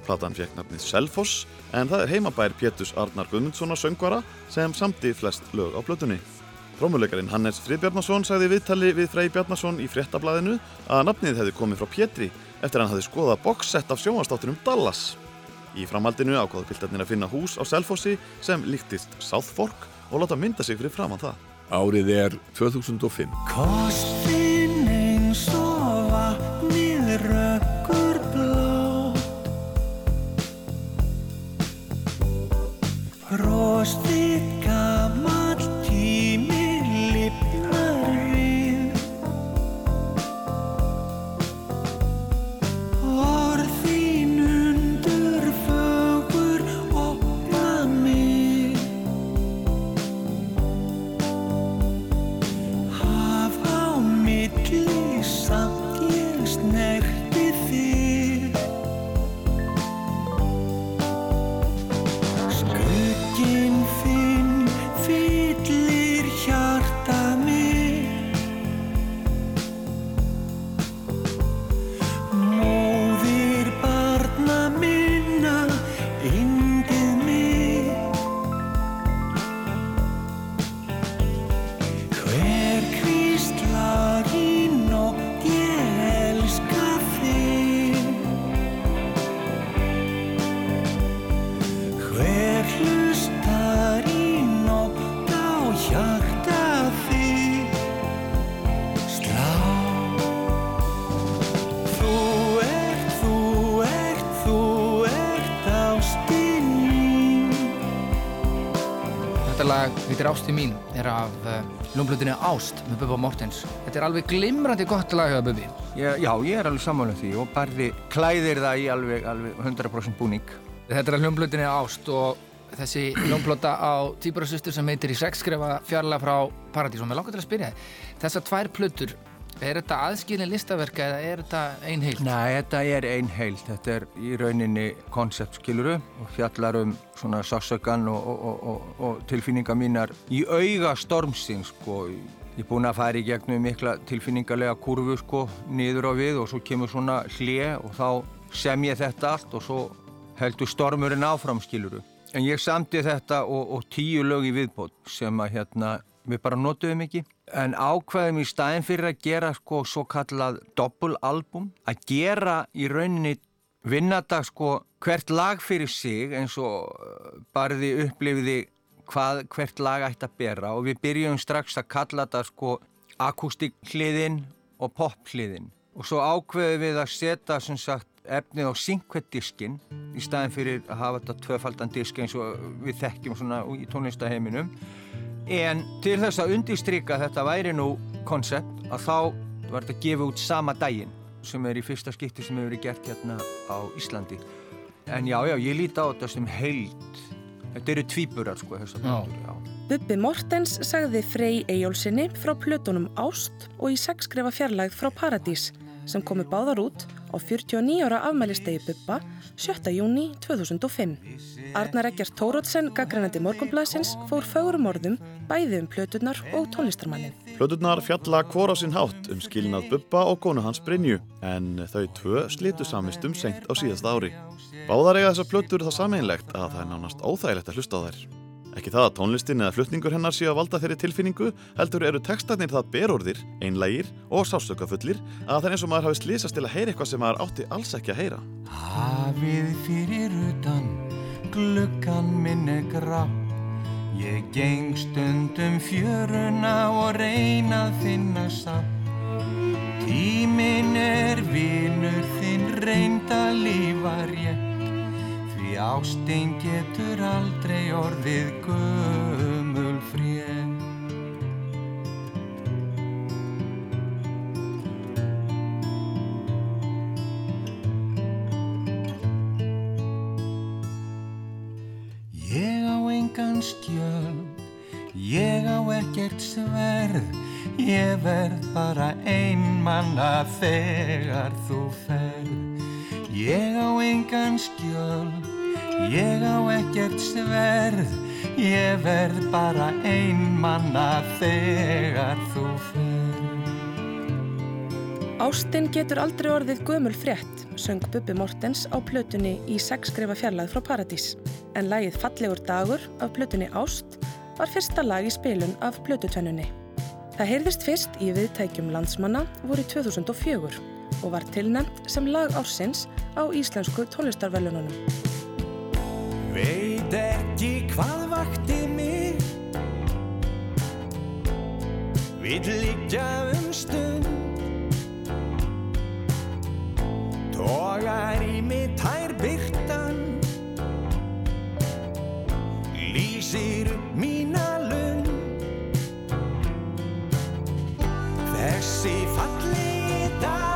Platan fekk nafnið Selfoss en það er heimabær Pétus Arnar Guðmundssonar söngvara sem samti flest lög á plötunni. Trómuleikarinn Hannes Friðbjarnason sagði viðtali við Frey Bjarnason í fréttablaðinu að nafnið hefði komið frá Pétri eftir að hann hefði skoðað boxsett af sjónvastáttunum Dallas. Í framhaldinu ákvaðu piltarnir að finna hús á Selfossi sem líktist South Fork og láta mynda sig fyrir framann það. Árið er 2005. heitir Ásti mín, er af uh, ljónblöðinu Ást með Bubba Mortens. Þetta er alveg glimrandi gott lag hjá Bubbi. Já, já, ég er alveg sammála því og barði klæðir það í alveg, alveg 100% búning. Þetta er af ljónblöðinu Ást og þessi ljónblöta á Týpurasustur sem heitir í sexskrefa fjarlag frá Paradís og mér langar til að spyrja þið. Þessar tvær plötur, er þetta aðskilin listaverka eða er þetta ein heil? Nei, þetta er ein heil. Þetta er í rauninni koncept, skiluru, og fjallar um svona sásökan og, og, og, og, tilfinningar mínar í auga stormsins, sko. Ég er búinn að fara í gegnum mikla tilfinningarlega kurvu, sko, niður á við og svo kemur svona hlje og þá sem ég þetta allt og svo heldur stormurinn áfram, skiluru. En ég samti þetta og tíu lög í viðbót sem að hérna við bara notuðum ekki. En ákveðum í staðin fyrir að gera sko svo kallað doppulalbum, að gera í rauninni vinnadag sko hvert lag fyrir sig eins og uh, barði upplifiði hvað hvert lag ætti að bera og við byrjum strax að kalla þetta sko akústik hliðin og pop hliðin. Og svo ákveðum við að setja sem sagt efnið á synkvetdiskin í staðin fyrir að hafa þetta tvöfaldan disk eins og við þekkjum svona í tónlistaheiminum en til þess að undirstryka að þetta væri nú koncept að þá var þetta gefið út sama daginn sem er í fyrsta skipti sem hefur verið gert hérna á Íslandi. En já, já, ég líti á þetta sem heild. Þetta eru tvíburar sko já. Bubbi Mortens sagði Frey Eyjólfsinni frá plötunum Ást og í sexskrefa fjarlægð frá Paradís sem komu báðar út á 49 ára afmælistegi Bubba 7. júni 2005. Arnar Eggert Tórótsen, gaggrænandi morgunblæsins, fór fögurum orðum bæði um plöturnar og tónlistarmannin. Plöturnar fjalla hvor á sinn hátt um skilnað Bubba og konu hans Brynju en þau tvö slitu samistum seint á síðasta ári. Báðar eiga þessar plötur það sameinlegt að það er nánast óþægilegt að hlusta á þær. Ekki það að tónlistin eða flutningur hennar séu að valda þeirri tilfinningu, heldur eru textarnir það berorðir, einlægir og sásökafullir að það er eins og maður hafi slísast til að heyra eitthvað sem maður átti alls ekki að heyra. Hafið fyrir utan, gluggan minn er grá Ég geng stundum fjöruna og reyna að finna sátt Tíminn er vinur þinn reynda lífa rétt Því ástin getur aldrei orðið gömul frétt. Ég á engan skjöld, ég á ekkert sverð, ég verð bara einmanna þegar þú ferð. Ég á engan skjöld, ég á ekkert sverð, ég verð bara einmanna þegar þú ferð. Ástin getur aldrei orðið gömul frétt, söng Bubbi Mortens á plötunni í sexskrefa fjarlæð frá Paradís. En lagið Fallegur dagur af plötunni Ást var fyrsta lag í spilun af plötutönnunni. Það heyrðist fyrst í viðtækjum landsmanna voru 2004 og var tilnæmt sem lag ársins á íslensku tónlistarvelununum. Veit ekki hvað vakti mig. Vill liggja um stund. Tógar í mig tær byrtan Lýsir mína lund. Þessi fallegi dagur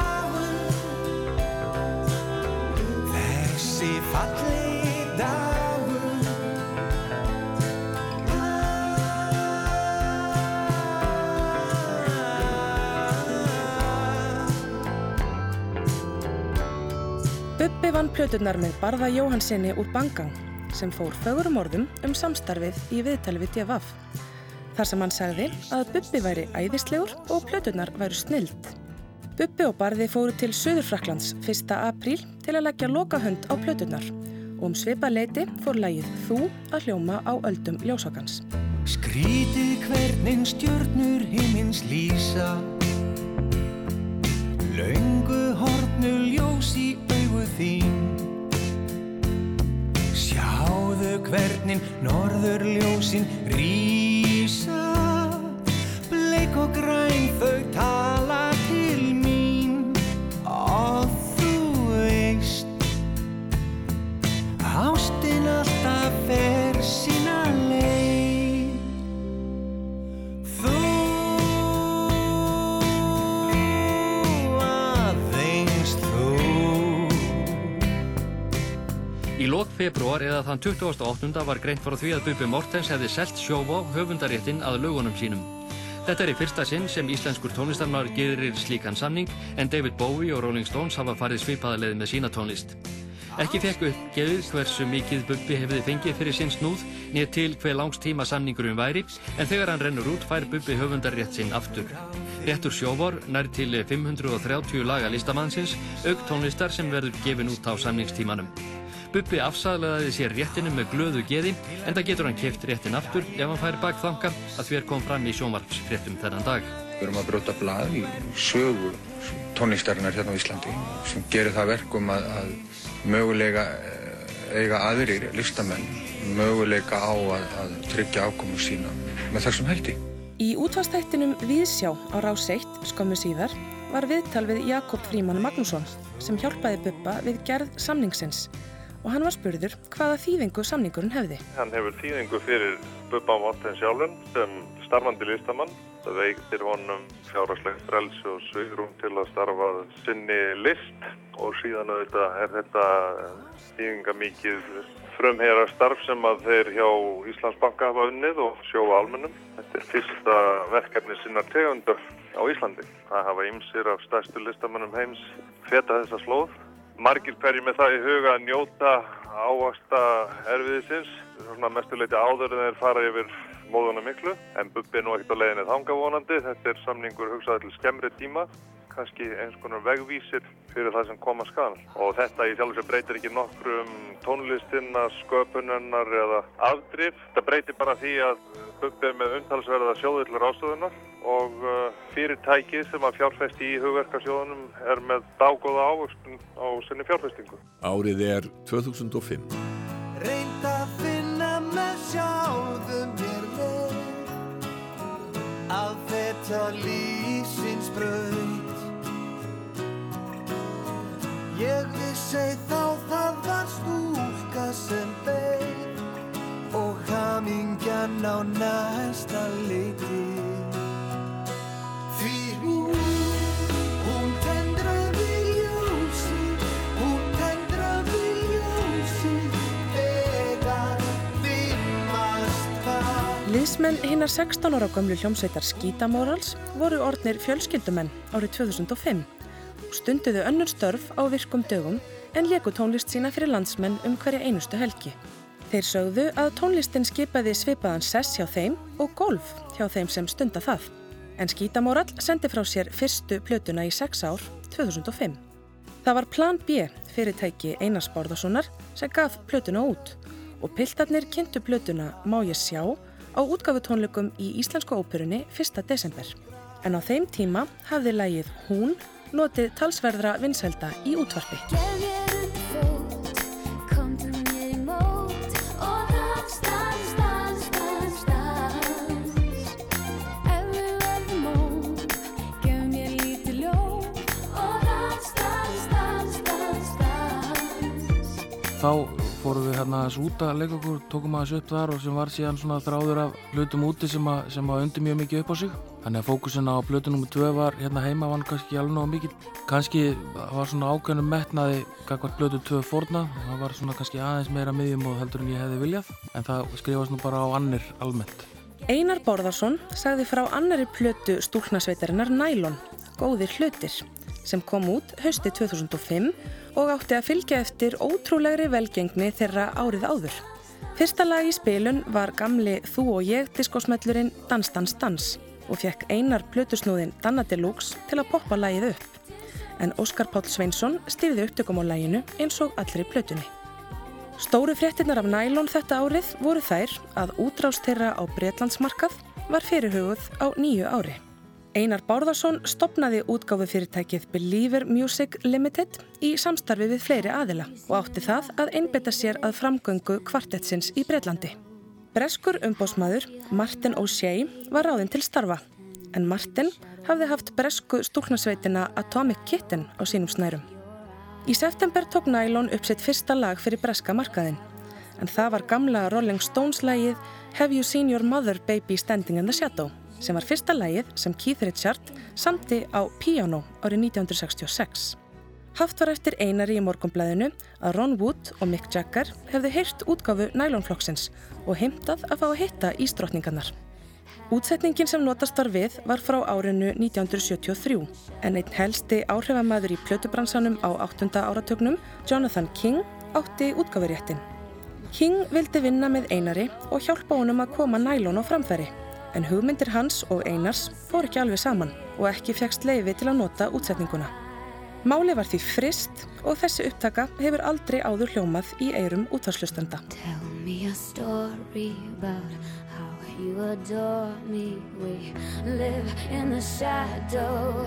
Bubbi vann plöturnar með Barða Jóhannsinni úr Bangang sem fór fögurum orðum um samstarfið í viðtali við DFF. Þar sem hann sagði að Bubbi væri æðislegur og plöturnar væru snild. Bubbi og Barði fóru til Suðurfraklands 1. apríl til að leggja lokahönd á plöturnar og um svipa leiti fór lagið Þú að hljóma á öldum ljósokans. Skrítið hvernig stjörnur himins lýsa Laungu hornu ljós í augu þín. Sjáðu hvernig norður ljósin rísa. Bleik og græn þau tala Í lok februar eða þann 28. var greint frá því að Bubi Mortens hefði selt sjóvá höfundaréttin að lögunum sínum. Þetta er í fyrsta sinn sem íslenskur tónlistarnar gerir slíkan samning en David Bowie og Rolling Stones hafa farið svipaða leið með sína tónlist. Ekki fekk uppgefið hversu mikið Bubbi hefði fengið fyrir sinn snúð nýtt til hver langs tíma samningurum væri en þegar hann rennur út fær Bubbi höfundarrétt sinn aftur. Réttur sjóvor nær til 530 laga listamannsins auk tónlistar sem verður gefin út á samningstímanum. Bubbi afsaglaði sér réttinu með glöðu geði en það getur hann keft réttin aftur ef hann fær bakþanga að þvér kom fram í sjónvarpsfréttum þennan dag. Við erum að brjóta blað í sögu tónlistarinnar hérna á Íslandi sem gerir það verkum að, að mögulega eh, eiga aðrir listamenn möguleika á að, að tryggja ákomu sína með þessum hætti. Í útvastættinum Víðsjá á Rás 1 skömmu síðar var viðtal við Jakob Fríman Magnússon sem hjálpaði Bubba við gerð samningsins og hann var spurður hvaða þýðingu samningurinn hefði. Hann hefur þýðingu fyrir Bubba Morten sjálfum sem starfandi listamann. Það veiktir honum fjárhagslegt frelsi og svigrum til að starfa sinni list og síðan auðvitað er þetta þýðinga mikið frumhera starf sem að þeir hjá Íslandsbanka hafa unnið og sjóa almennum. Þetta er fyrsta verkefni sinna tegundar á Íslandi. Það hafa ymsir af stærstu listamannum heims feta þessa slóð. Margir hverjir með það í huga að njóta ávasta erfiðisins, svona mestuleiti áður en þeir fara yfir móðuna miklu, en Bubbi er nú ekkert á leiðinni þanga vonandi, þetta er samningur hugsaði til skemmri tíma, kannski eins konar vegvísir fyrir það sem koma skal. Og þetta í sjálf sem breytir ekki nokkru um tónlistina, sköpunennar eða afdrif. Þetta breytir bara því að Bubbi er með umtalsverða sjóðu til ráðstöðunar og uh, fyrirtækið sem að fjárfesti í hugverkarsjóðunum er með dágóða ávöxtun á sinni fjárfestingu. Árið er 2005. Reynd að finna með sjálfum mér leið Að þetta lífsins braut Ég vissi þá það var stúlka sem beig og hamingjan á næsta leiti. Því hún, hún tendraði ljósi, hún tendraði ljósi, eða vimmast það. Liðsmenn hinnar 16 ára gamlu hljómsveitar Skítamórals voru orðnir fjölskyldumenn árið 2005 stunduðu önnur störf á virkum dögum en leku tónlist sína fyrir landsmenn um hverja einustu helgi. Þeir sögðu að tónlistin skipaði svipaðan sess hjá þeim og golf hjá þeim sem stunda það. En Skítamóral sendi frá sér fyrstu plötuna í sex ár 2005. Það var Plan B fyrirtæki Einars Bárðarssonar sem gaf plötuna út og piltarnir kynntu plötuna Má ég sjá á útgafutónleikum í Íslensku óperunni 1. desember. En á þeim tíma hafði lægið Hún notið talsverðra vinsælda í útvarpi. Þá fórum við hérna aðeins út að leika okkur, tókum aðeins upp þar og sem var síðan svona þráður af hlutum úti sem að, sem að undi mjög mikið upp á sig. Þannig að fókusin á blötu nr. 2 var hérna heima var hann kannski alveg náðu mikið. Kannski var svona ákveðnum metnaði gagvart blötu 2 fórnað. Það var svona kannski aðeins meira miðjum og heldur en ég hefði viljað. En það skrifast nú bara á annir almennt. Einar Bárðarsson sagði frá annari plötu stúlknasveitarinnar Nælon, Góðir hlutir, sem kom út hausti 2005 og átti að fylgja eftir ótrúlegri velgengni þeirra árið áður. Fyrsta lag í spilun var gamli Þú og ég diskosmellurinn Dans Dans Dans og fekk einar plötusnúðin Danna Deluxe til að poppa lagið upp. En Óskar Páll Sveinsson stýrði upptökum á laginu eins og allri plötunni. Stóru fréttinnar af nælón þetta árið voru þær að útrás þeirra á Breitlandsmarkað var fyrirhuguð á nýju ári. Einar Bárðarsson stopnaði útgáfu fyrirtækið Believer Music Limited í samstarfi við fleiri aðila og átti það að einbetta sér að framgöngu kvartettsins í Breitlandi. Breskur umbósmaður Martin O'Shea var ráðinn til starfa en Martin hafði haft bresku stúlknasveitina Atomic Kitten á sínum snærum. Í september tók Nylon upp sitt fyrsta lag fyrir breska markaðinn en það var gamla Rolling Stones lagið Have You Seen Your Mother Baby Standing in the Shadow sem var fyrsta lagið sem Keith Richard samti á piano árið 1966. Haft var eftir einari í morgunblæðinu að Ron Wood og Mick Jagger hefðu heyrt útgáfu nælonflokksins og heimtað að fá að hitta ístrotningarnar. Útsetningin sem notast var við var frá árinu 1973 en einn helsti áhrifamæður í plötubransanum á 8. áratögnum, Jonathan King, átti útgáfuréttin. King vildi vinna með einari og hjálpa honum að koma nælon á framfæri en hugmyndir hans og einars fór ekki alveg saman og ekki fegst leiði til að nota útsetninguna. Máli var því frist og þessi upptaka hefur aldrei áður hljómað í eirum útvarslustenda. Tell me a story about how you adore me. We live in the shadow,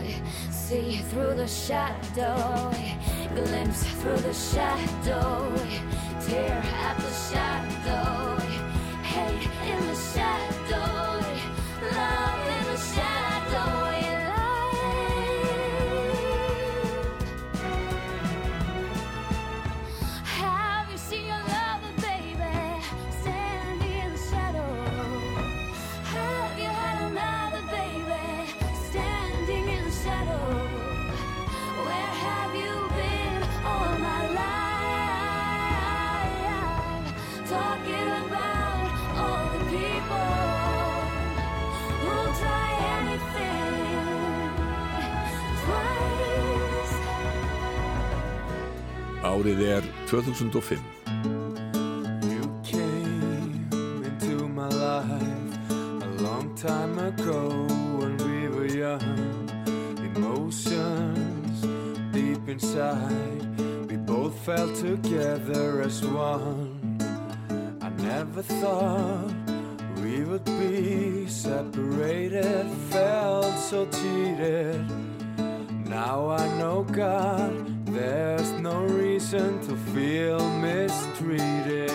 see through the shadow, glimpse through the shadow, tear at the shadow, hate in the shadow, love in the shadow. Árið er 2005. You came into my life a long time ago when we were young. Emotions deep inside, we both fell together as one. I never thought we would be separated, felt so cheated. Now I know God, there's no reason to feel mistreated.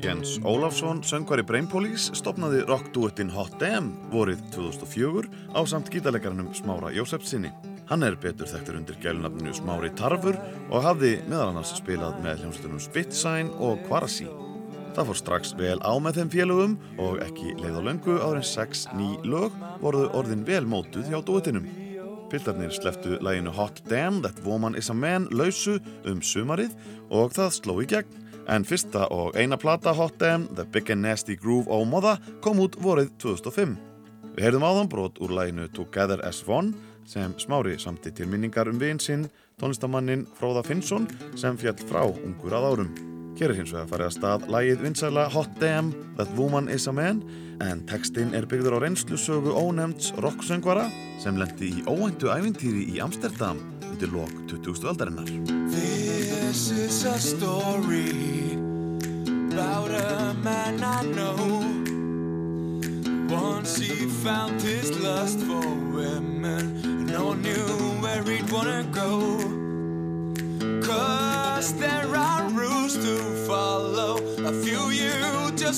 Jens Ólafsson, söngvari Brain Police, stopnaði rockduettin Hot Damn vorið 2004 á samt gítarleikaranum Smára Jósefsinni. Hann er betur þekktur undir gælunafninu Smári Tarfur og hafði meðal annars spilað með hljómsveitunum Spitsign og Kvarasi. Það fór strax vel á með þeim félögum og ekki leið á löngu áður en sex ný lög voruðu orðin vel mótuð hjá duettinum. Piltarnir sleftu læginu Hot Damn That Woman Is A Man lausu um sumarið og það sló í gegn. En fyrsta og eina plata Hot Damn The Big and Nasty Groove of Mother kom út vorið 2005. Við heyrðum áðan brot úr læginu Together as One sem smári samti til minningar um vinn sinn, tónlistamannin Fróða Finnsson sem fjall frá ungur að árum. Hér er hins vegar farið að stað lægið vinsæla Hot Damn That Woman Is A Man en textin er byggður á reynslusögu ónefnds rocksöngvara sem lendi í óvæntu ævintýri í Amsterdam undir lok 20. aldarinnar. This is a story about a man I know. Once he found his lust for women, no one knew where he'd wanna go.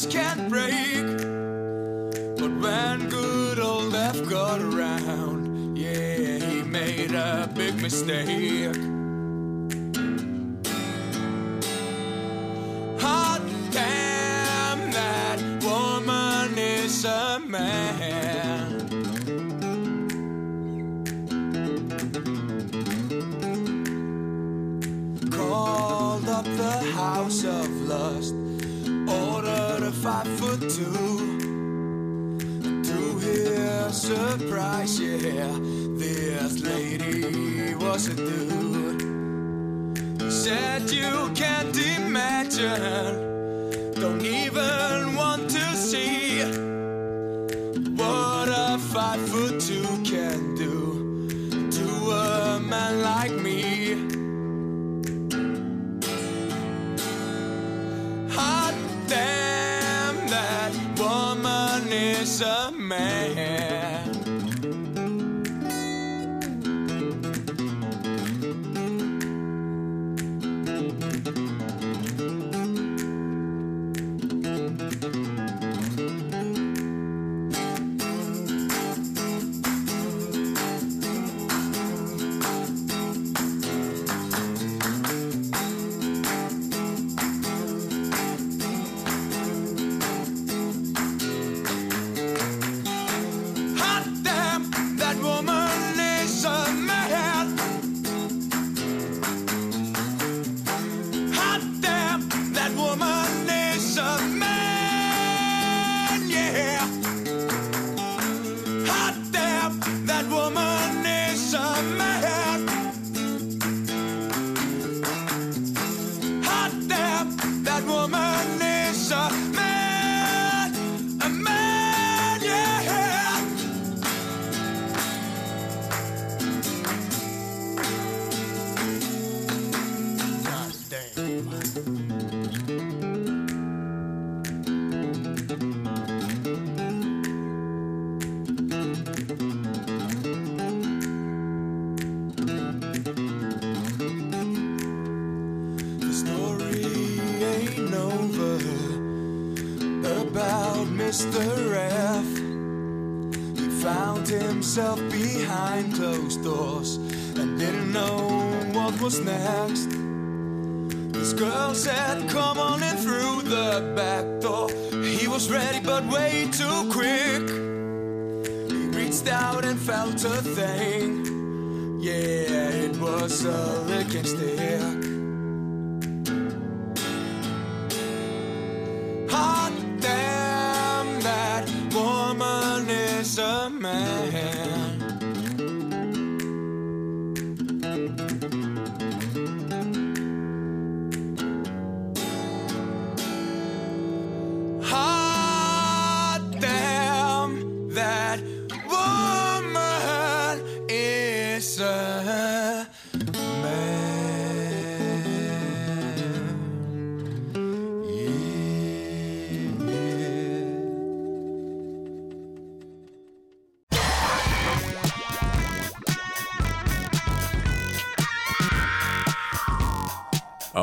Just can't break. But when good old F got around, yeah, he made a big mistake. Five foot two. To his surprise, yeah, this lady was a dude. Said you can't imagine, don't even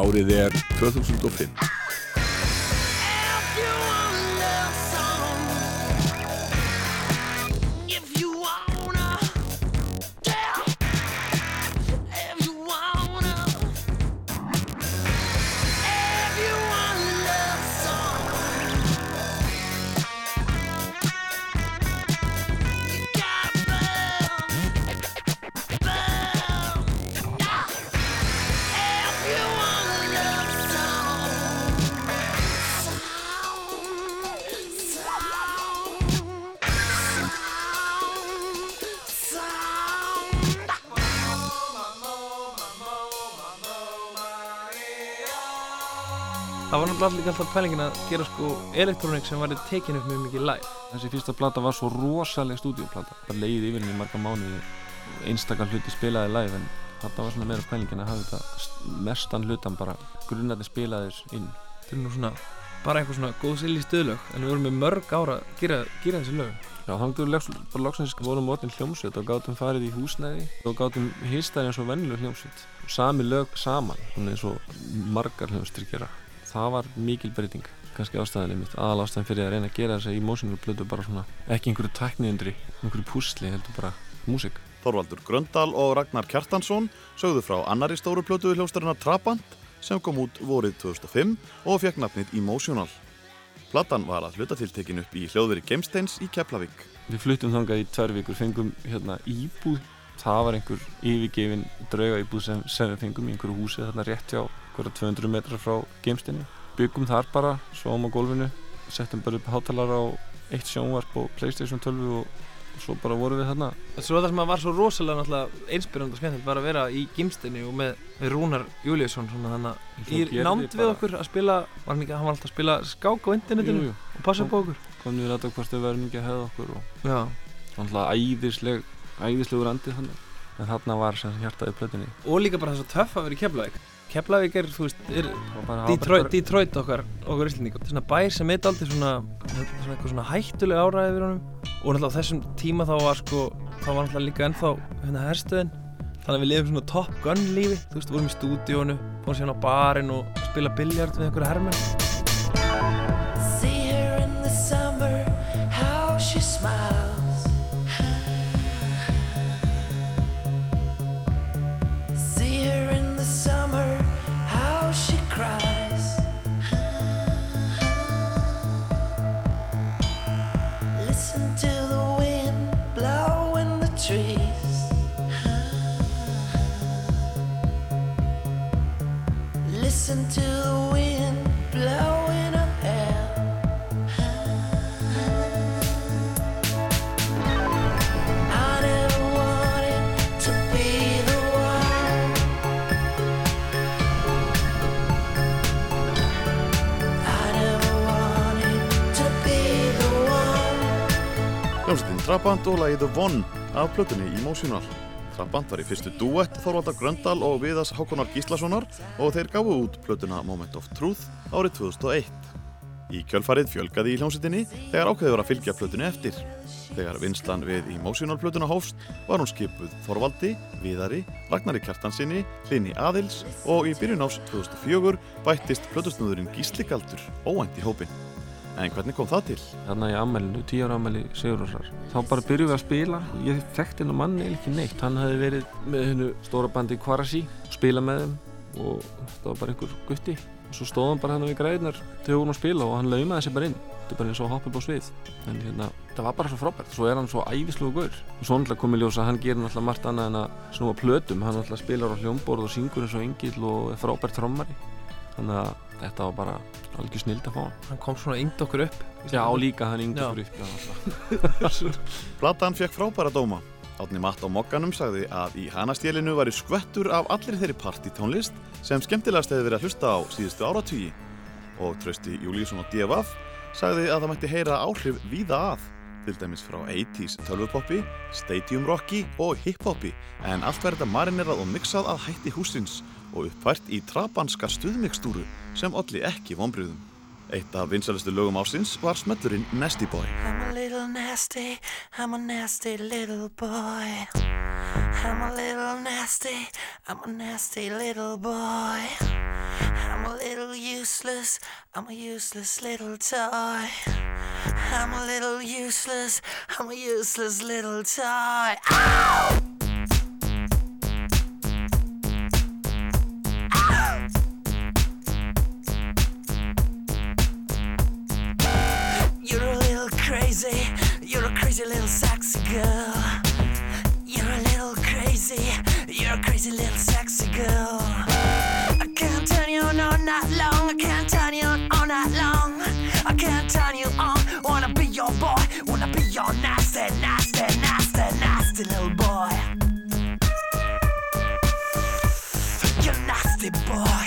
Árið er 2005. var líka alltaf pælingin að gera sko elektrónik sem var tekin upp mjög mikið live. Þessi fyrsta plata var svo rosalega stúdíoplata. Það leiði yfir henni marga mánuði. Einstakar hluti spilaði live en þetta var svona meira pælingin að hafa þetta mestan hlutan bara grunnandi spilaðir inn. Þetta er nú svona bara einhver svona góð silli stöðlög en við vorum með mörg ára að gera, gera þessi lög. Já, þannig að við bara loksins vorum mótin hljómsveit og gátum farið í húsnæði og gátum hýstæði eins og vennileg hljómsveit. Sami lög saman, svona eins og margar hljómsveitir gera. Það var mikil breyting, kannski ástæðinni mitt. Aðal ástæðin fyrir að reyna að gera þess að emotional plötu bara svona, ekki einhverju tækniðundri, einhverju púsli, heldur bara músik. Þorvaldur Gröndal og Ragnar Kjartansson sögðu frá annari stóru plötu hljómsdarinnar Trabant sem kom út vorið 2005 og fekk nafnið Emotional. Platan var að hlutatiltekin upp í hljóðveri Gemsteins í Keflavík. Við fluttum þangað í tvær vikur, fengum hérna íbúð. Það var einhver yfirgefin drauga íbúð sem, sem við fengum í einhverju húsi þarna rétt hjá hverja 200 metrar frá Gemsteinu. Byggum þar bara, sváum á gólfinu, settum bara upp hátalara á eitt sjónvarp og Playstation 12 og og svo bara vorum við þarna. Svo það sem var svo rosalega einspyrjandi og skemmtilegt var að vera í gimstinni og með, með Rúnar Júliusson svona þannig í námt við okkur að spila var hann, ekki, hann var alltaf að spila skák á internetinu jú, jú. og passa upp á okkur. komum við rætt á hvort við verðum ekki að hefða okkur og alltaf æðisleg æðislegur andið þannig en þarna var sem hjartaði plötinni og líka bara þess að töff að vera í Keflavík er, þú veist, er Detroit, Detroit okkar, okkar er svona bær sem heit aldrei svona, svona svona hættulega áræði við honum. Og náttúrulega á þessum tíma þá var sko, þá var náttúrulega líka ennþá hérna herstöðin. Þannig að við lifum svona Top Gun lífi, þú veist, vorum í stúdíónu, fórum síðan á barinn og spila biljart við einhverja hermenn. Trees. Listen to the wind blow in her hair. I never wanted to be the one. I never wanted to be the one. Hljómsveitin Trabant og lagið The One af plötunni Emotional. Trabant var í fyrstu duett Þorvaldar Gröndal og Viðas Hákonar Gíslasonar og þeir gafu út plötuna Moment of Truth árið 2001. Í kjölfarið fjölgaði í hljómsveitinni þegar ákveði var að fylgja plötunni eftir. Þegar vinslan við Emotional plötuna hófst var hún skipuð Þorvaldi, Viðari, Ragnari Kjartansinni, Hlini Aðils og í byrjun ás 2004 bættist plötusnúðurinn Gísli Galdur óænt í hópin. En hvernig kom það til? Þarna í ammælinu, tíu ára ammæli Sigurðarsar. Þá bara byrjuðum við að spila. Ég þekkti hennar manni eða ekki neitt. Hann hefði verið með hennu stóra bandi Kvarasi, spila með þeim og þetta var bara einhver gutti. Og svo stóð hann bara hann við græðinar til hún að spila og hann laumaði sér bara inn. Þetta er bara eins og hoppið búið svið. En hérna, það var bara svo frábært. Svo er hann svo æðislugu gaur. Og svo náttúrulega komið ljós að hann gerir náttúrulega margt annað en að snúa plötum. Hann náttúrulega spilar á hljómborð og syngur eins og engill og er frábært trommari. Þannig að þetta var bara algjör snild að fá hann. Hann kom svona yngd okkur upp. Já, líka hann yngd okkur upp. Platan fekk frábæra dóma. Átni Matt á Mokkanum sagði að í hanastélinu væri skvettur af allir þeirri partítónlist sem skemmtilegast hefði verið að hlusta á síðustu áratvíi. Og Trausti Júlíusson og D.F. sagði að það mætti heyra áhrif víða að, til dæmis frá 80s tölvupoppi, stadium rocki og hiphopi, en allt verður þetta marinerað og mixað að hætti húsins og uppfært í trabanska stuðmikstúru sem olli ekki vonbriðum. Eitt af vinsalistu lögum ásins var smellurinn Nasty Boy. I'm a little nasty, I'm a nasty little boy. I'm a little nasty, I'm a nasty little boy. I'm a little useless, I'm a useless little toy. I'm a little useless, I'm a useless little toy. Ow! girl. I can't turn you on all night long. I can't turn you on all night long. I can't turn you on. Wanna be your boy. Wanna be your nasty, nasty, nasty, nasty little boy. You nasty boy.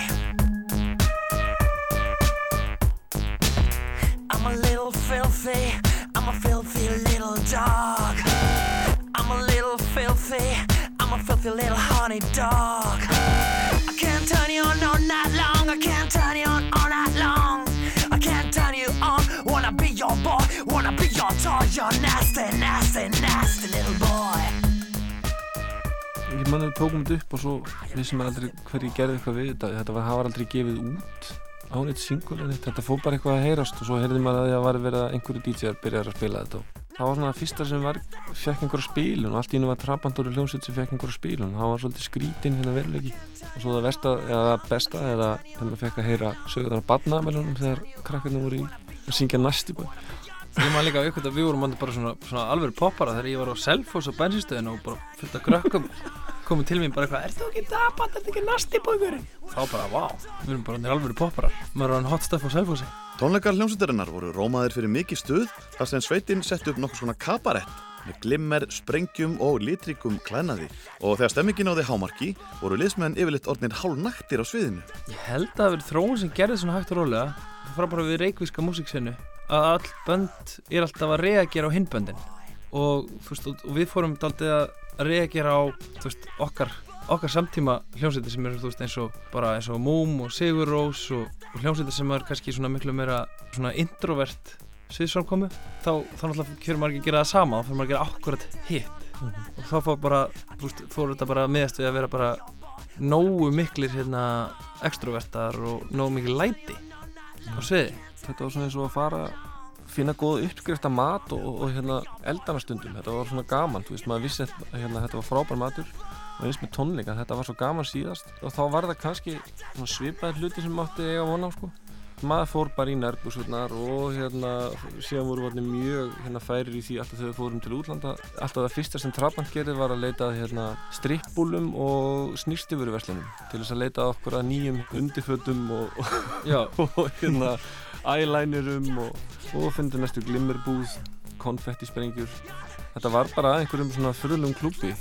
I'm a little filthy. I'm a filthy little dog. I'm a little filthy. I'm a filthy little honey dog. Mann að við tókum þetta upp og svo vissum við aldrei hverju gerði eitthvað við þetta. Þetta var, var aldrei gefið út á neitt single en þetta fór bara eitthvað að heyrast og svo heyrði maður að það var verið að einhverju DJ-ar byrjaði að spila þetta og það var svona fyrsta sem var, fekk einhverja spílun og allt í hennu var Trabantúri hljómsveit sem fekk einhverja spílun það var svolítið skrítinn hérna veruleiki. Og svo það versta, eða besta eða þegar maður fekk að heyra sögðar á badnamelunum þegar krakkarnir voru í að syngja næsti bæ Ég maður líka aukvöld að við vorum bara svona, svona alveg poppara þegar ég var á Selfoss á bensinstöðinu og bara fullt af krökkum komið til mér bara eitthvað, er þú ekki dabat, er þú ekki næsti bókurinn? Þá bara, vá, við erum bara alveg poppara, maður var hann hot stuff á Selfossi. Tónleikar hljómsveitarinnar voru rómaðir fyrir mikið stuð þar sem sveitinn sett upp nokkur svona kabarett með glimmer, sprengjum og litrikum klænaði og þegar stemmingin á því hámarki voru liðsmenn yfirleitt orðnir hálf naktir á sviðinu. Ég held að það verið þróun sem gerði svona hægt og rólega það fara bara við reikvíska músiksveinu að all bönd er alltaf að reagera á hinböndin og, veist, og við fórum daldið að reagera á veist, okkar, okkar samtíma hljómsveitir sem eru veist, eins og bara eins og Múm og Sigur Rós og, og hljómsveitir sem er kannski svona miklu meira svona introvert sviðsframkomu þá, þá náttúrulega kjörum maður ekki að gera það sama þá fyrir maður að gera akkurat hitt. Mm -hmm. og þá fór bara, fór þetta bara meðast við að vera bara nógu miklir hérna extrovertar og nógu mikil læti á sviði Þetta var svona eins og að fara finna góð uppskrift af mat og, og hérna, eldanastundum, þetta var svona gaman þú veist, maður vissi að hérna, þetta var frábær matur. Og eins með tónleika, þetta var svo gaman síðast. Og þá var það kannski svipaði hluti sem mátti eiga vona á sko. maður fór bara í nærbúsvöldnar og hérna, síðan voru varnir mjög hérna, færir í því alltaf þegar við fórum til útlanda. Alltaf það fyrsta sem Trabant gerði var að leita hérna, strippbúlum og snýrstifurverslunum til þess að leita okkur að nýjum undirfötum og, og, og hérna eyelinerum og, og fundu næstu glimmerbúð, konfettisprengjur. Þetta var bara einhverjum svona fyrirlum klúpi.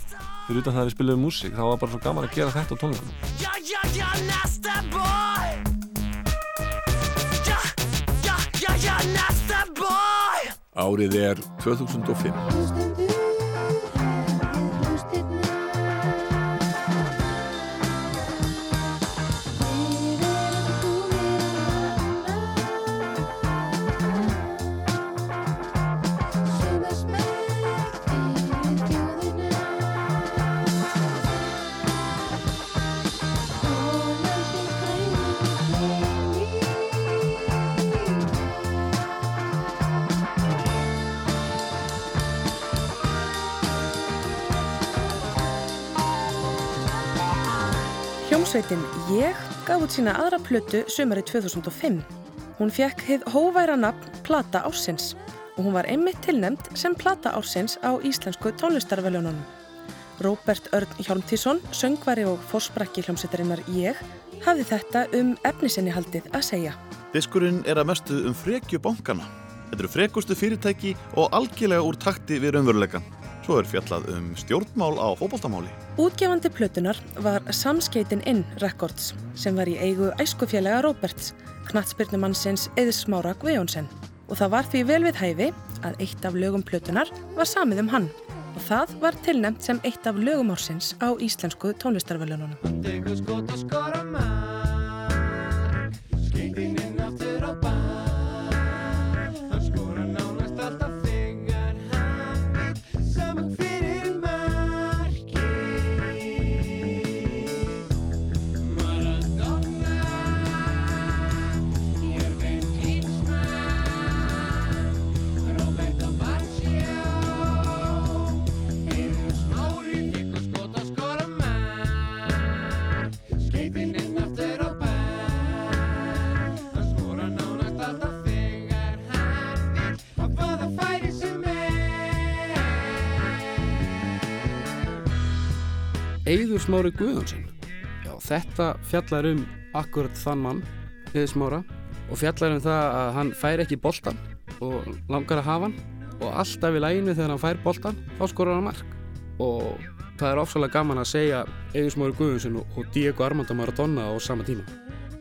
Fyrir utan það að við spilum músík, þá var bara svo gaman að gera þetta á tónleikum. Árið er 2005. Hljómsveitin Ég gaf út sína aðra plötu sömari 2005. Hún fekk hið hóværa nafn Plata Ársins og hún var einmitt tilnemd sem Plata Ársins á Íslensku tónlistarveljónunum. Róbert Örn Hjálmtísson, söngvari og fórsprakki hljómsveitarinnar Ég, hafði þetta um efnisinni haldið að segja. Diskurinn er að mestu um frekju bankana. Þetta eru frekustu fyrirtæki og algjörlega úr takti við raunveruleikan. Svo er fjallað um stjórnmál á fókbaltamáli. Útgefandi plötunar var Samskeitin Inn Records sem var í eigu æskufélaga Róberts, knatsbyrnumannsins Eðismára Guðjónsson. Og það var því vel við hæfi að eitt af lögum plötunar var samið um hann og það var tilnæmt sem eitt af lögum ársins á íslensku tónlistarvelunum. Eiður Smári Guðjónsson. Já, þetta fjallar um akkurat þann mann, Eiður Smára og fjallar um það að hann fær ekki boltan og langar að hafa hann. Og alltaf í læginu þegar hann fær boltan þá skorur hann mark. Og það er ofsalega gaman að segja Eiður Smári Guðjónsson og Diego Armando Maradona á sama tíma.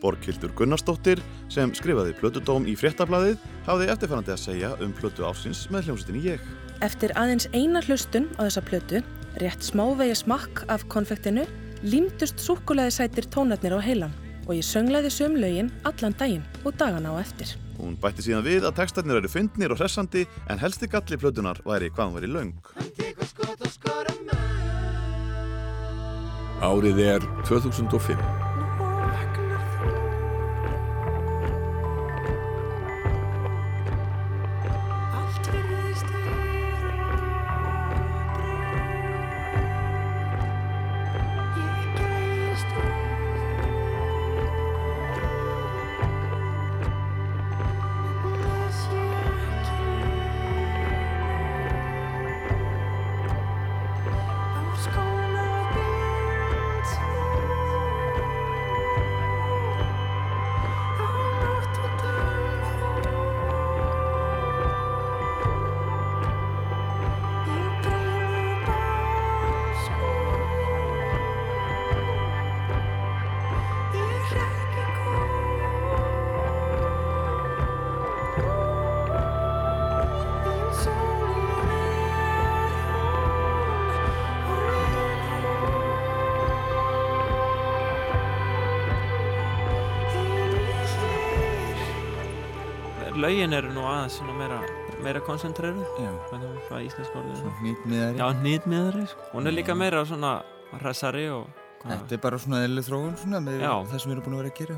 Borghildur Gunnarsdóttir, sem skrifaði plötudóm í fréttablaðið, hafði eftirfærandi að segja um plötu ársins með hljómsveitinni ég. Eftir aðeins eina hlustun á þessa plötu, rétt smávegi smakk af konfektinu, límdust súkulæði sætir tónarnir á heilan og ég sönglaði söm lögin allan daginn og dagana á eftir. Hún bætti síðan við að textarnir eru fyndnir og hressandi en helsti galli plötunar væri hvað hún væri löng. Árið er 2005. Laugin eru nú aðeins svona meira, meira koncentreru Já. Hvað er íslensk orðið? Svona hnýtmiðari. Já, hnýtmiðari sko. Hún er líka meira svona hressari og hvað- Þetta er bara svona eðlileg þróun svona með Já. það sem við erum búin að vera að gera.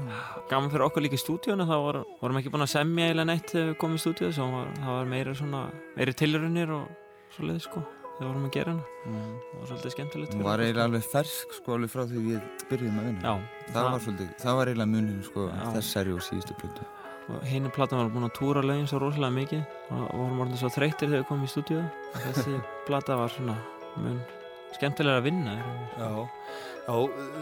Gaman fyrir okkur líka í stúdíónu þá var, vorum ekki búin að semja eiginlega neitt þegar við komum í stúdíónu svo var, það var meira svona, meiri tilrunir og svo leið sko þegar vorum að gera hana Mm. það var svolítið skemmtilegt fyrir var eiginlega alveg fersk sko alveg frá því við byrjuðum að vinna. Já. Það, Það- var svolítið, það var eiginlega muninu sko Já. þessari og síðustu plötu. Og hinn platan var búin að túra lögin svo rosalega mikið. Og og vorum orðin svo þreyttir þegar við komum í stúdíu þessi plata var svona mun skemmtilega að vinna. Já, já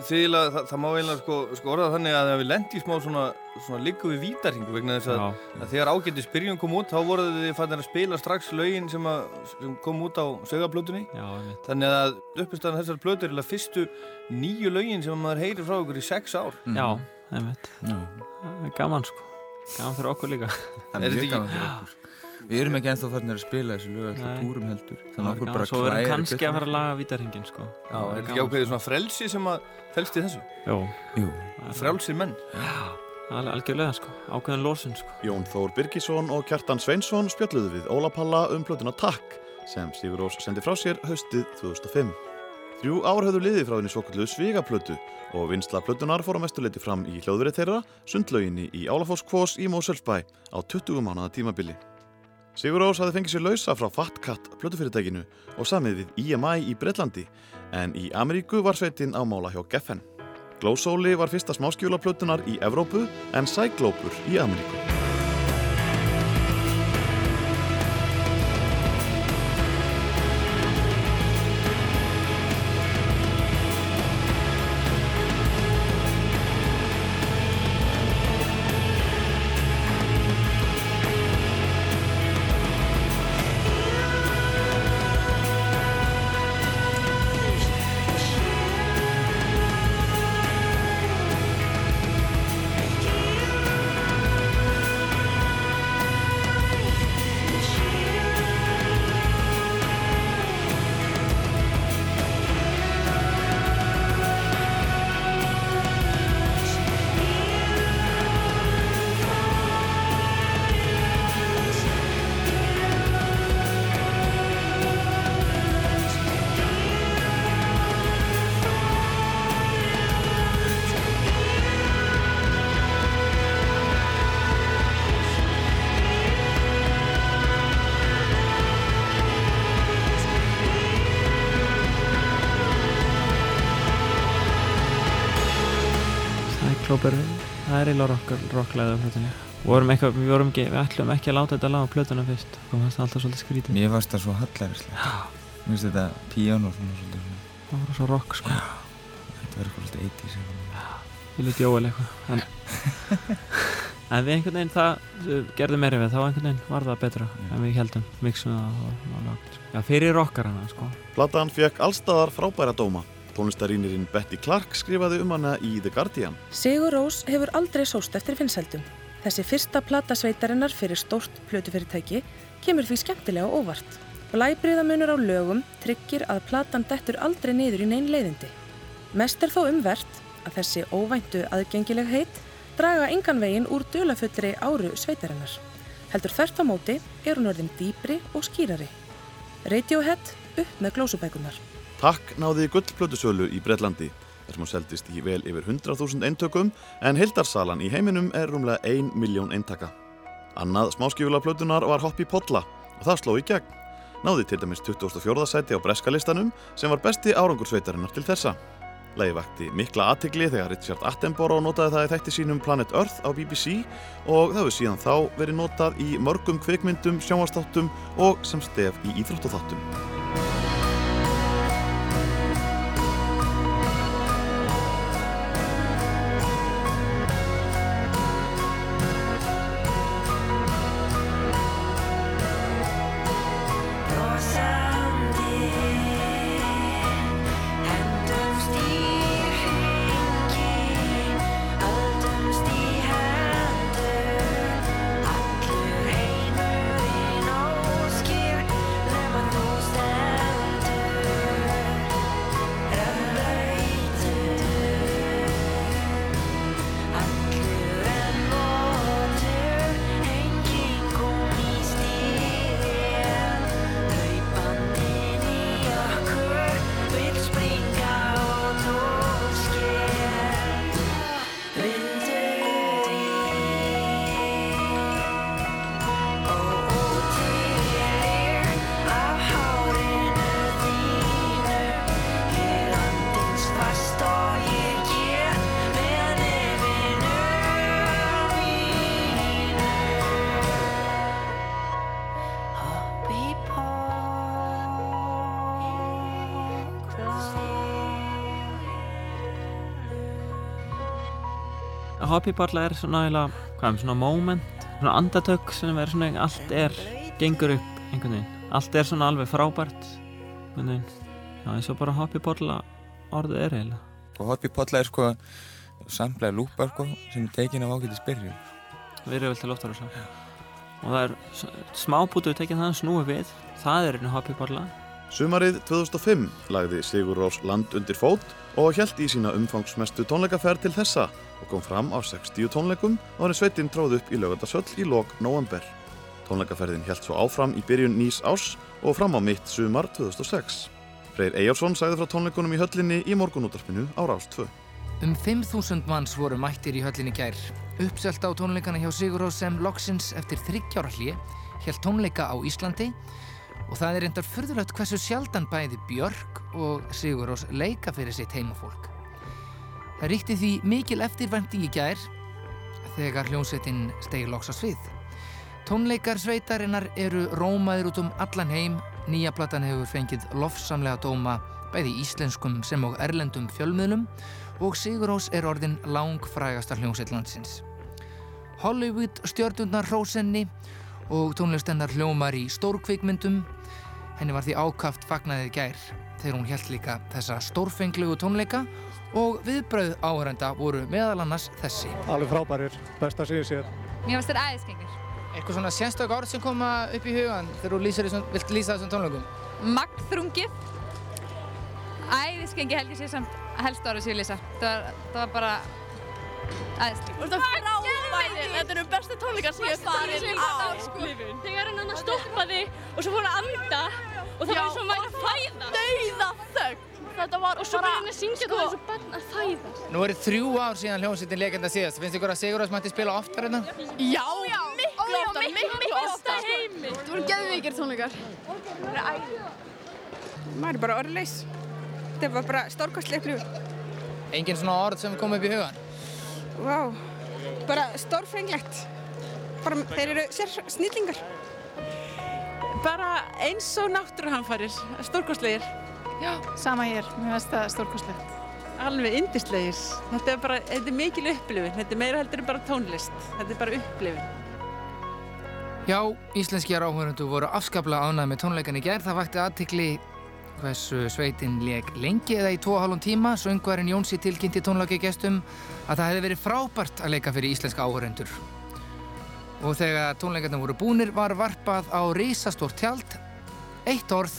þýðilega, það, það má eiginlega sko, sko orða þannig að við lendi í smá svona, svona líku við vítarhingu vegna þess að, Já. að þegar ágættis byrjun kom út þá voruð þið fannir að spila strax lögin sem, að, sem kom út á sögaplötunni þannig að uppistæðan þessar plötur er fyrstu nýju lögin sem maður heyrir frá okkur í sex ár. Já, Já. Það er gaman sko gaman fyrir okkur líka. Það er mjög gaman fyrir okkur. Við erum ekki ennþá farnir að spila þessu lög eftir Nei. túrum heldur. Það Þannig okkur bara Svo verðum klæðir kannski að fara að laga vítarhingin sko. Já, er þetta ekki ákveðið svona frelsi sem að felst í þessu? Jó Jú. Frjálsir menn. Alveg algjörlega sko, ákveðin lósun sko. Jón Þór Birgisson og Kjartan Sveinsson spjalluðu við Óla Palla um plötuna Takk sem Sigur Rós sendi frá sér haustið 2005. Þrjú ár höfðu liðið frá henni svokallu Svigaplötu og vinsla plötunar fór að mestu leiti fram í hljóðverið þeirra, sundlauginni í Álafoskvós í Móselsbæ á 20 mánuða tímabili. Sigur Rós hafði fengið sér lausa frá Fatcat plötufyrirtækinu og samið við EMI í Breitlandi en í Ameríku var sveitin á mála hjá Geffen. Glósóli var fyrsta smáskjóla plötunar í Evrópu en Cyclopur í Ameríku. Rocklæðið á plötunni. Vorum eitthvað, við vorum ekki, við ætlum ekki að láta þetta laga plötuna fyrst. Kom það alltaf svolítið skrítið. Mér fannst það svo hallærislegt. Mér finnst þetta píano svona svolítið svona. það var svo rock sko. Þetta verður eitthvað svolítið 80s eitthvað. ég lítið jóel eitthvað en, en við einhvern veginn það gerðum meira við, þá einhvern veginn var það betra. En við heldum, mixum það og, og, og, já, fyrir rockarana sko. Platan fekk allstaðar frábæra dóma. Tónlistarínirinn Betty Clark skrifaði um hana í The Guardian. Sigur Rós hefur aldrei sóst eftir finnsældum. Þessi fyrsta plata sveitarinnar fyrir stórt plötufyrirtæki kemur því skemmtilega óvart. Blæbriðamunur á lögum tryggir að platan dettur aldrei niður í neyn leiðindi. Mest er þó umvert að þessi óvæntu aðgengileg heit draga engan veginn úr dulafullri áru sveitarinnar. Heldur þert á móti er hún orðin dýbri og skýrari. Radiohead upp með glósubækunar. Takk náði gullplötusölu í Breitlandi þar sem hún seldist í vel yfir 100.000 eintökum en hildarsalan í heiminum er rúmlega 1 miljón eintaka. Annað smáskifula plötunar var Hoppy Podla og það sló í gegn. Náði til dæmis 24. sæti á breskalistanum sem var besti árangursveitarinnar til þessa. Lægi vakti mikla aðtegli þegar Richard Attenborough notaði það í þætti sínum Planet Earth á BBC og það hefur síðan þá verið notað í mörgum kvikmyndum, sjónvastáttum og sem stef í íþróttatháttum. Hoppypalla er svona eiginlega, hvað er svona moment, svona andatök sem er svona allt er, gengur upp einhvern veginn. Allt er svona alveg frábært, einhvern veginn. Já, eins og bara hoppypalla orðið er eiginlega. Og hoppypolla er sko samlega lúpa sko sem er tekin af ágæti spyrjum. Við erum vel til oftar og svo. Og það er s- smábútu tekið það snúið við, það er einu hoppypalla. Sumarið 2005 lagði Sigur Rós land undir fót og held í sína umfangsmestu tónleikaferð til þessa og kom fram á 60 tónleikum og hann sveitinn tróð upp í lögandasöll í lok november. Tónleikaferðin held svo áfram í byrjun nýs árs og fram á mitt sumar 2006. Freyr Eyjársson sagði frá tónleikunum í höllinni í morgunútarpinu á Rás 2. Um 5.000 manns voru mættir í höllinni gær. Uppselt á tónleikana hjá Sigurós sem loksins eftir þryggjára hlje held tónleika á Íslandi og það er reyndar furðulegt hversu sjaldan bæði Björk og Sigurós leika fyrir sitt heimafólk. Það ríkti því mikil eftirvænting í gær þegar hljómsveitin steig loks á svið. Tónleikar sveitarinnar eru rómaðir út um allan heim. Nýja platan hefur fengið lofsamlega dóma bæði íslenskum sem og erlendum fjölmiðlum og Sigurós er orðin langfrægasta hljómsveit landsins. Hollywood stjörnundar hrósenni og tónlistennar hljómar í stórkvikmyndum. Henni var því ákaft fagnaðið gær þegar hún held líka þessa stórfenglegu tónleika og viðbröð áhörenda voru meðal annars þessi. Alveg frábærir, best að segja sér. Mér finnst þér æðiskengir. Eitthvað svona sérstök orð sem koma upp í hugan þegar þú lýsir þessum, vilt lýsa þessum tónleikum? Magnþrungið. Æðiskengi held ég sé samt helst árið sér lýsa. Það var, það var bara æðiskengi. Þetta er frábærir, þetta eru bestu tónleikar sem ég hef farið á sko. Þegar hann hann stoppaði og svo fór að anda og það var svo mægt að fæða. Dauða þögn. Þetta var og svo bara hann að syngja það var eins og barn að fæða. Nú eru þrjú ár síðan hljómsveitin legenda síðast. Finnst ykkur að Sigurós mætti spila oftar hérna? Já, miklu oftar, miklu oftar. Þú voru geðveikir tónleikar. maður er bara orðleis þetta var bara stórkostlega upplifun Engin svona orð sem kom upp í hugan? Vá, bara stórfenglegt bara þeir eru sér snillingar Bara eins og náttúruhamfarir, stórkostlegir. Já, sama hér, mér finnst það stórkostlegt. Alveg yndislegir. Þetta er bara, þetta er mikil upplifun. Þetta er meira heldur en bara tónlist. Þetta er bara upplifun. Já, íslenskjar áhörundu voru afskaplega ánægð með tónleikan í gerð. Það vakti aðtikli hversu sveitin leik lengi eða í 2,5 tíma. Söngvarinn Jónsi tilkynnti tónleikagestum að það hefði verið frábært að leika fyrir íslenska áhörendur. Og þegar tónleikarnir voru búnir var varpað á risastórt tjald. Eitt orð,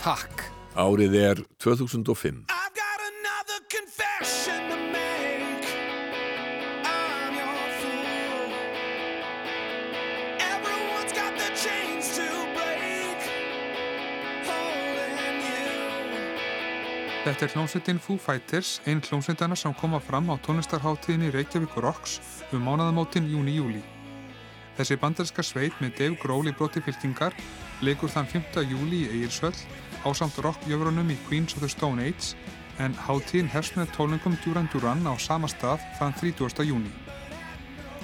takk. Árið er 2005. Þetta er hljómsveitin Foo Fighters, einn hljómsveitana sem koma fram á tónlistarháttíðinni Reykjavík Rocks um mánaðamótin júni-júli. Þessi bandarska sveit með Dave Grohl í broti fylkingar leikur þann 5. júli í Egilsvöll á samt rockjöfrunum í Queens of the Stone Age en háttíðin hefst með tólingum Duran Duran á sama stað þann 30. júni.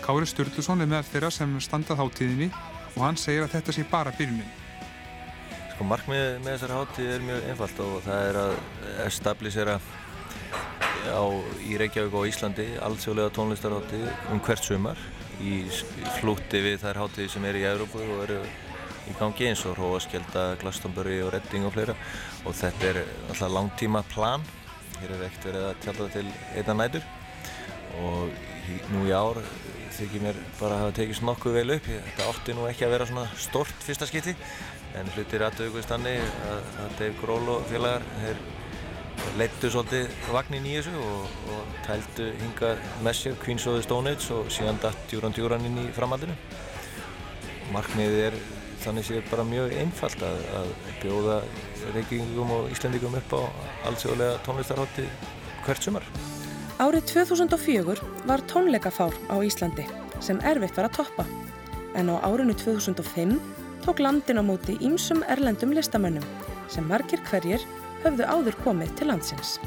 Kári Sturluson er meðal þeirra sem standað háttíðinni og hann segir að þetta sé bara byrjunin. Sko markmiðið með þessari hátíð er mjög einfalt og það er að establisera á, í Reykjavík og Íslandi alþjóðlega tónlistarhátíð um hvert sumar í flútti við þær hátíði sem eru í Európu og eru í gangi eins og Róaskjelda, Glastonbury og Redding og fleira. Og þetta er alltaf langtíma plan. Hér er ekkert verið að tjálta til einna nætur. Og nú í ár þykir mér bara að hafa tekist nokkuð vel upp. Þetta átti nú ekki að vera svona stort fyrsta skipti en hlutir aðtökuðist þannig að, að Dave Grohl og félagar þeir leittu svolítið vagnin í þessu og, og tældu hinga með sér Queens of the Stone Age og síðan datt Djúran Djúran inn í framhaldinu markmiðið er þannig séð bara mjög einfalt að, að bjóða reykingum og Íslandingum upp á allsjóðlega tónlistarhátti hvert sumar. Árið 2004 var tónleikafár á Íslandi sem erfitt var að toppa en á árinu 2005 tók landin á móti ímsum erlendum listamönnum sem margir hverjir höfðu áður komið til landsins.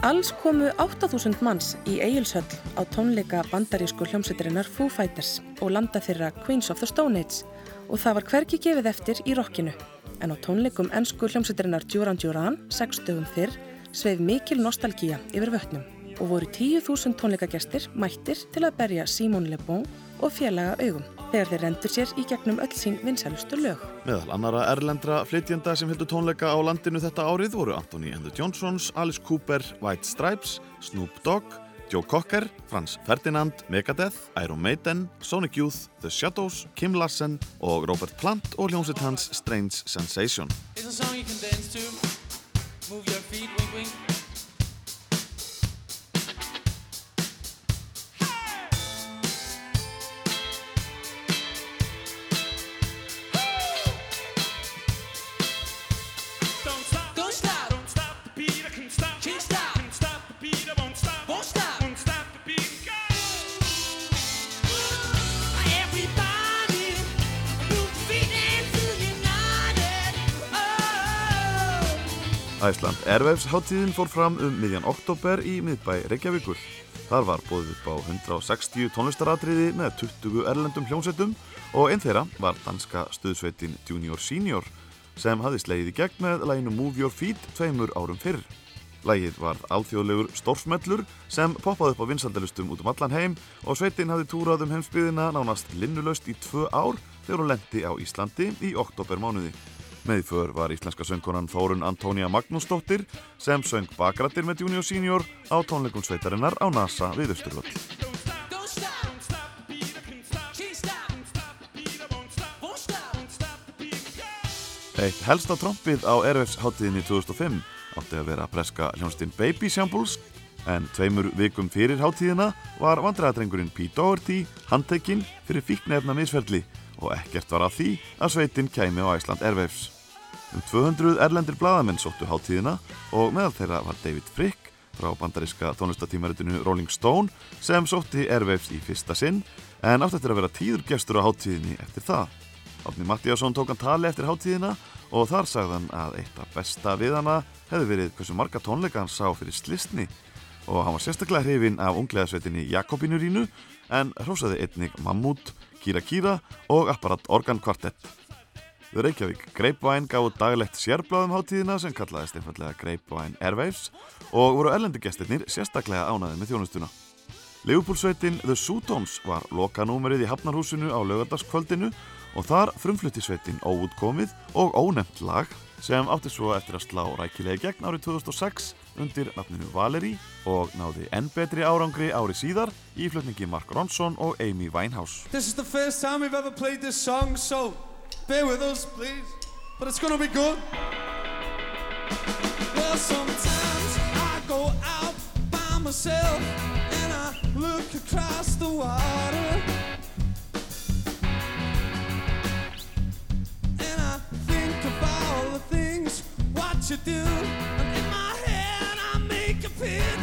Alls komu 8000 manns í Egilshöll á tónleika bandarísku hljómsveiturinnar Foo Fighters og landa þeirra Queens of the Stone Age og það var hverki gefið eftir í rockinu. En á tónleikum ennsku hljómsveiturinnar Duran Duran, 60 fyrr, sveif mikil nostalgía yfir vötnum og voru 10.000 tónleikagestir mættir til að berja Simon Le Bon og félaga augum þegar þeir rendur sér í gegnum öll sín vinsælustu lög. Meðal annara erlendra flytjenda sem heldur tónleika á landinu þetta árið voru Anthony the Johnsons, Alice Cooper, White Stripes, Snoop Dogg, Joe Cocker, Franz Ferdinand, Megadeth, Iron Maiden, Sonic Youth, The Shadows, Kim Larsen og Robert Plant og hljómsitt hans Strange Sensation. It's a song you can dance to. Move your feet, wink, wink. Æsland Airwaves háttíðin fór fram um miðjan oktober í miðbæ Reykjavíkur. Þar var bóðið upp á 160 tónlistaratriði með 20 erlendum hljómsveitum og einn þeirra var danska stuðsveitin Junior Senior sem hafði slegið í gegn með læginu Move Your Feet tveimur árum fyrr. Lægið var alþjóðlegur stórfmellur sem poppaði upp á vinsaldalustum út um allan heim og sveitin hafði túrað um heimsbyðina nánast linnulöst í tvö ár þegar hún lendi á Íslandi í oktobermánuði. Með för var íslenska söngkonan Þórun Antónia Magnúsdóttir sem söng bakrættir með Junior Senior á tónleikum sveitarinnar á NASA við Östurvöll. Eitt helsta trompið á Airwaves háttíðinni 2005 átti að vera breska hljónstinn Baby Shambles en tveimur vikum fyrir háttíðina var vandræðadrengurinn Pete Doherty handtekinn fyrir fíknefna misferli og ekkert var að því að sveitin kæmi á Æsland Airwaves. Um 200 erlendir bladamenn sóttu háttíðina og meðal þeirra var David Frick frá bandaríska tónlistatímaritinu Rolling Stone sem sótti Airwaves í fyrsta sinn en átti eftir að vera tíður gestur á háttíðinni eftir það. Átni Mattíasson tók hann tali eftir háttíðina og þar sagðan að eitt af besta við hana hefði verið hversu marga tónleika hann sá fyrir slistni og hann var sérstaklega hrifin af ungleðasveitinni Jakobinurínu en hrósaði einnig Mammut, Kira Kira og Apparat Organ Quartet. Við Reykjavík Greipvæn gáðu daglegt sérbláðum háttíðina sem kallaðist einfallega Greipvæn Airwaves og voru erlendugestirnir sérstaklega ánaðið með þjónustuna. Leifupólsveitin The Sutons var lokanúmerið í Hafnarhúsinu á lögardagskvöldinu og þar frumflutti sveitin óútkomið og ónefnt lag sem átti svo eftir að slá rækilega gegn árið 2006 undir nafninu Valerie og náði enn betri árangri ári síðar í flutningi Mark Ronson og Amy Winehouse. This is the first time we've ever played this song, so bear with us, please. But it's gonna be good. Well, sometimes I go out by myself and I look across the water. And I think of all the things what you do.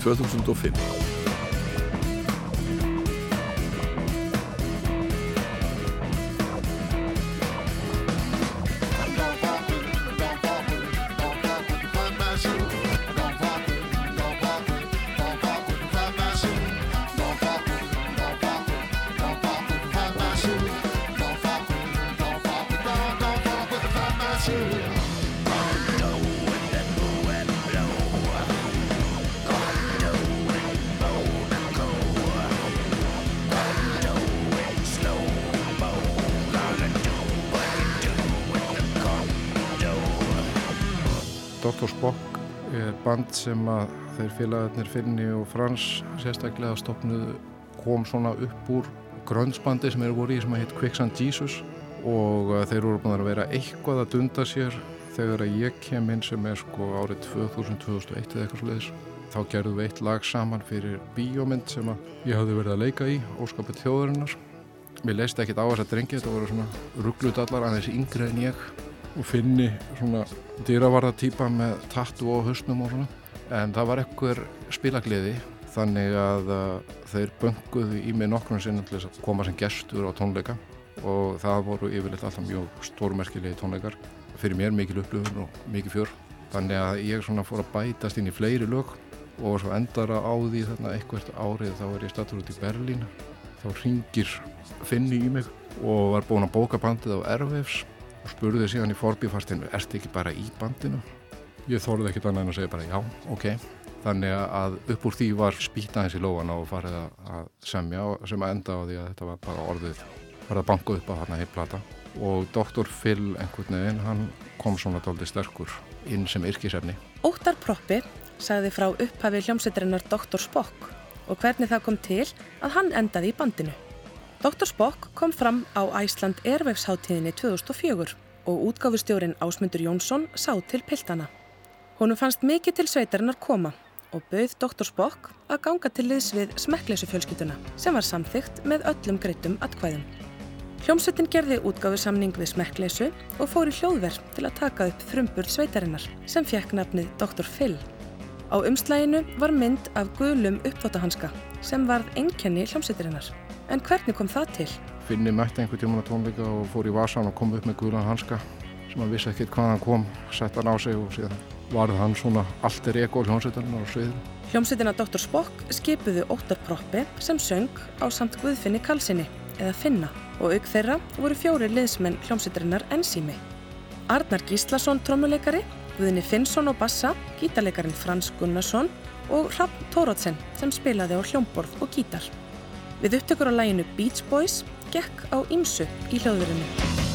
2005. band sem að þeir félagarnir Finni og Frans sérstaklega stopnuðu kom svona upp úr grönnsbandi sem eru voru í sem að heit Quicksand Jesus. Og uh, þeir voru búin að vera eitthvað að dunda sér þegar að ég kem inn sem er sko árið 2000-2001 eða eitthvað sluðis þá gerðum við eitt lag saman fyrir bíómynd sem að ég hafði verið að leika í Óskapið þjóðarinnar. Mér leist ekkit á þess að drengi þetta voru svona rugglutallar aðeins yngri en ég. Og finni svona dýravarða týpa með tattu á höstnum og svona. En það var ekkur spilagliði þannig að uh, þeir bönguðu í mig nokkrum sinnum til þess að koma sem gestur á tónleika. Og það voru yfirleitt alltaf mjög stórmerkilegi tónleikar. Fyrir mér mikil upplifun og mikil fjör. Þannig að ég svona fór að bætast inn í fleiri lög og svo endara á því þarna eitthvert árið þá er ég statur út í Berlín. Þá ringir Finni í mig og var búin að bóka bandið á Airwaves og spurði síðan í forbífastinu ertu ekki bara í bandinu? Ég þorði ekkit annað en að segja bara já, ok þannig að upp úr því var spýta hans í lóana og farið að- semja sem að enda á því að þetta var bara orðið farið að banka upp á þarna heitt plata og Dr. Phil einhvern veginn hann kom svona dálítið sterkur inn sem yrkisefni Óttar Proppi sagði frá upphafi hljómsveitarinnar Dr. Spock og hvernig það kom til að hann endaði í bandinu. Dr. Spock kom fram á Æsland Airwaves hátíðinni 2004 og útgáfustjórin Ásmundur Jónsson sá til piltana. Honum fannst mikið til sveitarinnar koma og bauð Dr. Spock að ganga til liðs við smekkleysu fjölskylduna sem var samþygt með öllum greitum atkvæðum. Hljómsveitin gerði útgáfusamning við smekkleysu og fór í hljóðverð til að taka upp frumburð sveitarinnar sem fekk nafnið Dr. Phil. Á umslæginu var mynd af gulum uppþóttahanska sem varð einkenni hljómsveitarinnar. En hvernig kom það til? Finni mætti einhvern tímann á tónleika og fór í vasan og kom upp með guðlan hanska sem hann vissi ekkert hvað hann kom, sett hann á sig og síðan varð hann svona allt er ego hljónsveitarinn á sviðinu. Hljómsveitina Dr. Spock skipuðu Óttar Proppi sem söng á samt Guðfinni Kalsinni eða Finna og auk þeirra voru fjóri liðsmenn hljómsveitarinnar Enzími. Arnar Gíslason trommuleikari, Guðni Finnsson á bassa, gítarleikarin Frans Gunnarsson og Hrafn Tórótsen sem spilaði á hljómborð og gítar. Við upptökur á læginu Beach Boys gekk á Ímsu í hljóðverðinu.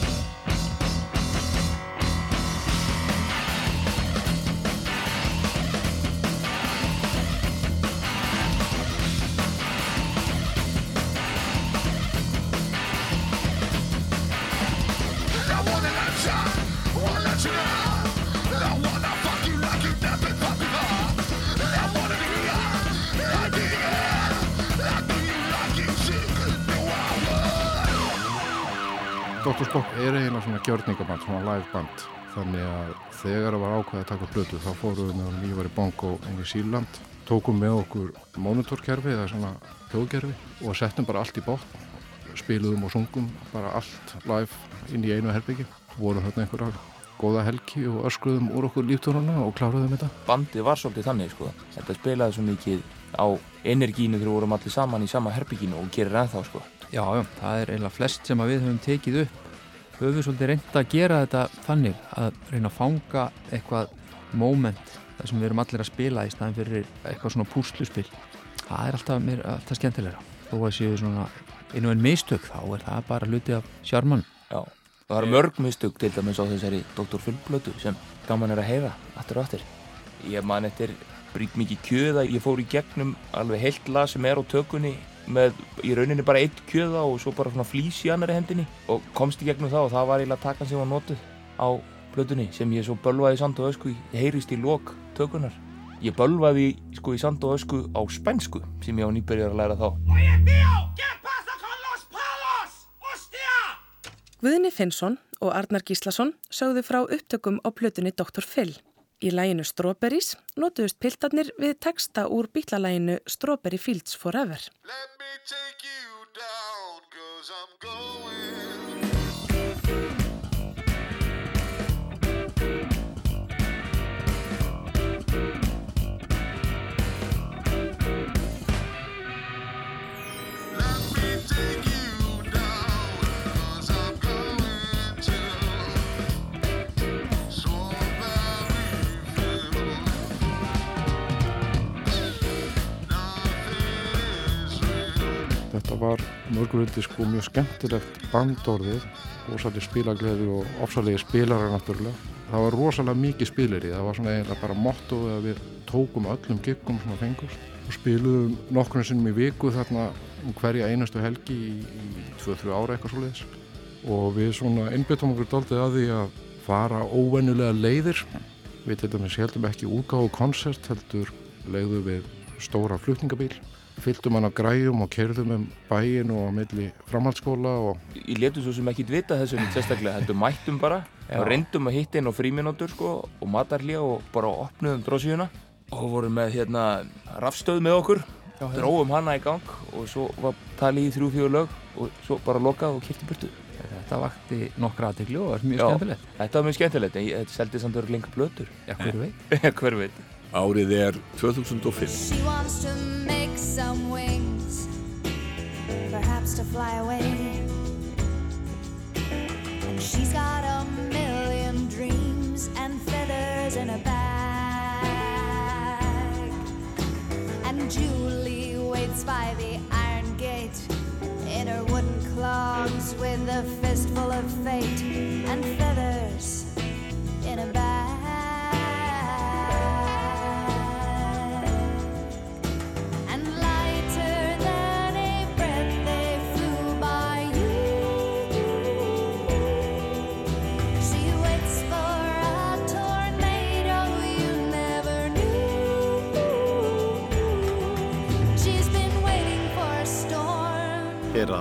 Spock er eiginlega svona gjörningaband, svona live band þannig að þegar það var ákveðið að taka upp blötu þá fórum við með honum Ívari Bongo inn í Sýrland, tókum með okkur monitorkerfi eða svona hljóðkerfi og settum bara allt í botn spiluðum og sungum bara allt live inn í einu herbyggi vorum þarna einhverja góða helgi og öskruðum úr okkur líftóruna og kláruðum þetta. Bandið var svolítið þannig sko. Þetta spilaði svo mikið á energínu þegar við vorum allir saman í sama herbyggínu og gerir ennþá sko. Já, já, það er eiginlega flest sem að við höfum tekið upp. Við höfum svolítið reynd að gera þetta þannig að reyna að fanga eitthvað moment þar sem við erum allir að spila í staðin fyrir eitthvað svona púsluspil. Það er alltaf, mér, alltaf skemmtilegra. Þó að séu svona einu en mistök þá er það bara hluti af sjármann. Já, það eru mörg mistök til dæmis á þessari Dr. Fullblötu sem gaman er að heyra aftur og aftur. Ég man eftir brík mikið kjöða, ég fór í gegnum alveg heilt lag sem er á tökunni með í rauninni bara eitt kjöða og svo bara svona flís í annari hendinni og komst í gegnum það og það var eiginlega takan sem var notuð á blötunni sem ég svo bölvaði í sand og ösku, ég heyrist í lok tökunar. Ég bölvaði sko í sand og ösku á spænsku sem ég á nýbyrjar að læra þá. Guðni Finnsson og Arnar Gíslason sögðu frá upptökum á plötunni Dr. Phil. Í læginu Strawberries notuðust piltarnir við texta úr bítlalæginu Strawberry Fields Forever. Þetta var mörguröldi sko mjög skemmtilegt bandorðið, rosalega spilagleði og ofsalega spilarar náttúrulega. Það var rosalega mikið spileri, það var svona eiginlega bara motto að við tókum öllum giggum sem að fengust og spiluðum nokkurnu sinnum í viku þarna um hverja einastu helgi í, í 2-3 ára eitthvað svo leiðis. Og við svona einbyttum okkur doldið að því að fara óvennulega leiðir. Við til dæmis heldum ekki útgáðu koncert, heldur leiðu við stóra flutningabíl fylltum hann á græjum og kerðum um bæin og á milli framhaldsskóla og... Ég letum svo sem ekki vita þessu sérstaklega, heldur mættum bara og reyndum að hitta inn á fríminútur sko og matarlíja og bara opnuðum drósíuna og vorum með hérna rafstöð með okkur Já, dróum hana í gang og svo var talið í þrjú fjóðu lög og svo bara lokað og kipti burtu. Þetta vakti nokkra aðtegli og var mjög Já, skemmtilegt. Þetta var mjög skemmtilegt en ég- þetta seldi samt örg lengur blötur Já, hver veit? Já, hver veit Árið er 2005. She wants to make some wings, perhaps to fly away. And she's got a million dreams and feathers in a bag. And Julie waits by the iron gate in her wooden clogs with a fistful of fate and feathers in a bag.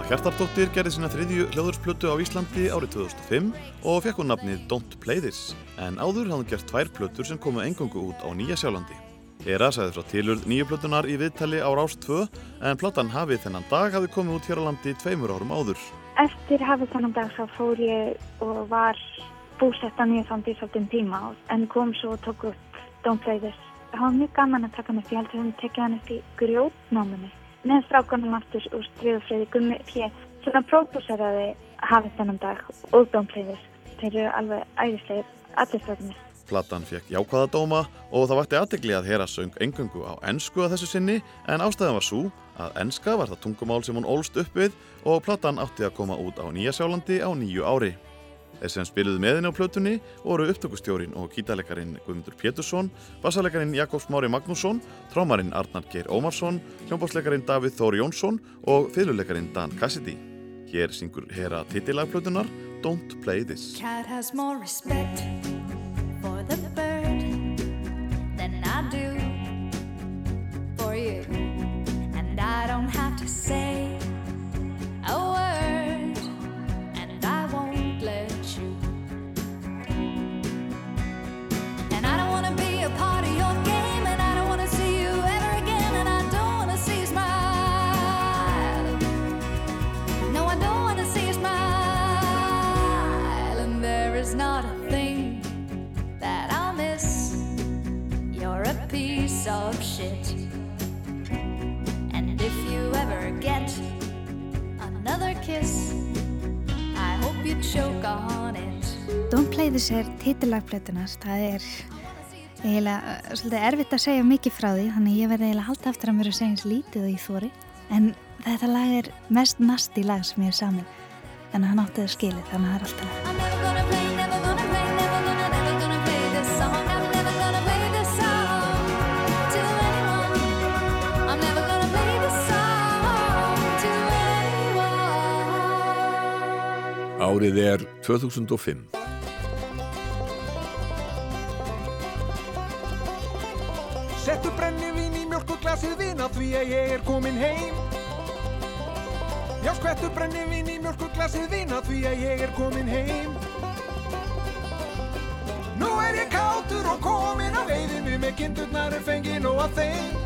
Hjartardóttir gerði sína þriðju hljóðursplötu á Íslandi árið 2005 og fekk hún nafnið Don't Play This en áður hafði hún gert tvær plötur sem komu engangu út á Nýja Sjálandi. Hera sagði frá tilurð nýju plötunar í viðtali á Rás 2 en platan hafið þennan dag hafði komið út hér á landi tveimur árum áður. Eftir hafið þannig dag þá fór ég og var búsett á Nýjafandi í svolítinn tíma en kom svo og tók upp Don't Play This. Það var mjög gaman að taka hann upp, ég held að höfum tekið hann upp í grjótnáminni. Með strákanum aftur úr stríðufriði Gummi P. sem að pródúseraði hafið þennan dag og This. Þeir eru alveg æðislegir, allir strákanir. Platan fekk jákvæða dóma og það vakti aðtegli að Hera söng engöngu á ensku að þessu sinni en ástæðan var svo að enska var það tungumál sem hún ólst upp við og platan átti að koma út á Nýja Sjálandi á nýju ári. Sem spiluðu með henni á plötunni voru upptökustjórin og gítarleikarin Guðmundur Pétursson, bassaleikarin Jakobs Mári Magnússon, trómarinn Arnar Geir Ómarsson, hljómbásleikarin Davíð Þóri Jónsson og fyrirleikarin Dan Cassidy. Hér syngur Hera titilagplötunar Don't Play This. Cat has more respect for the bird than I do for you. And I don't have to say There's not a thing that I'll miss. You're a piece of shit. And if you ever get another kiss, I hope you choke on it. Don't play this er titillagplötunars. Það er eiginlega uh, svolítið erfitt að segja mikið frá því, þannig ég verði eiginlega halda aftur að mér að segja eins lítið og ég þóri. En þetta lag er mest nasti lag sem ég er samin. Þannig að hann átti að skilja þannig að það er alltaf lag. Árið er 2005. Settu brennivín í mjölkuglasið vina því að ég er komin heim. Já, skvettu brennivín í mjölkuglasið vina því að ég er komin heim. Nú er ég kátur og komin að leiðinu með kindurnar er fengið nóg að þeim.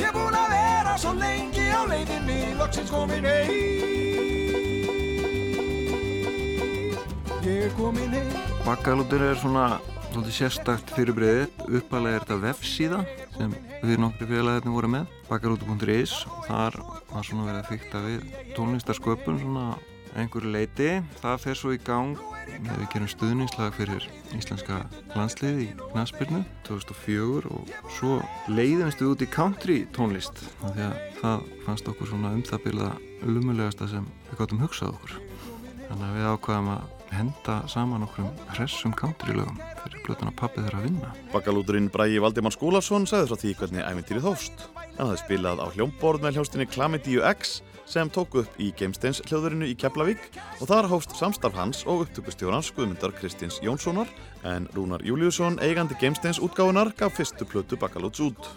Ég er búinn að vera svo lengi á leiðinu, loksins komin heim Ég er komin heim Bakkalútur er svona sérstakt fyrirbreyði. Uppalega er þetta vefsíða sem við nokkri félagarnir voru með, bakkalútur.is þar var svona verið að fykta við tónlistarsköpun svona einhverju leiti. Það fer svo í gang þegar við gerum stuðningslag fyrir íslenska landsliði í knaspirnu 2004 og svo leiðumst við út í country tónlist því að það fannst okkur svona um það byrða lumulegasta sem við gáttum hugsað okkur. Þannig að við ákvaðum að henda saman okkur um hressum country-lögum fyrir blötuna pappi þeirra að vinna. Bakkalúturinn Bræi Valdimar Skúlason sagði frá því hvernig ævintýrið hófst. Hann hafði spilað á hljómborð með hljóstinni Chlamydíu X sem tók upp í Gamesteins hljóðurinu í Keflavík og þar hófst samstarf hans og upptökustjórans Guðmundar Kristins Jónssonar en Rúnar Júliusson, eigandi Gamesteins útgáfunar, gaf fyrstu plötu Bakkalúts út.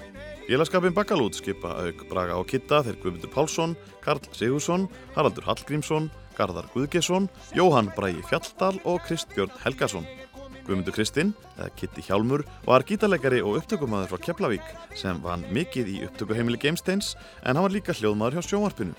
Félagskapin Bakkalút skipa auk Braga og Kitta þeir Guðmundur Pálsson, Karl Sigursson, Haraldur Hallgrímsson, Garðar Guðgesson, Jóhann Bræi Fjalldal og Kristbjörn Helgason. Guðmundur Kristinn, eða Kitti Hjálmur, var gítarleikari og upptökumæður frá Keflavík sem vann mikið í upptökuheimili Gamesteins en hann var líka hljóðmaður hjá sjónvarpinu.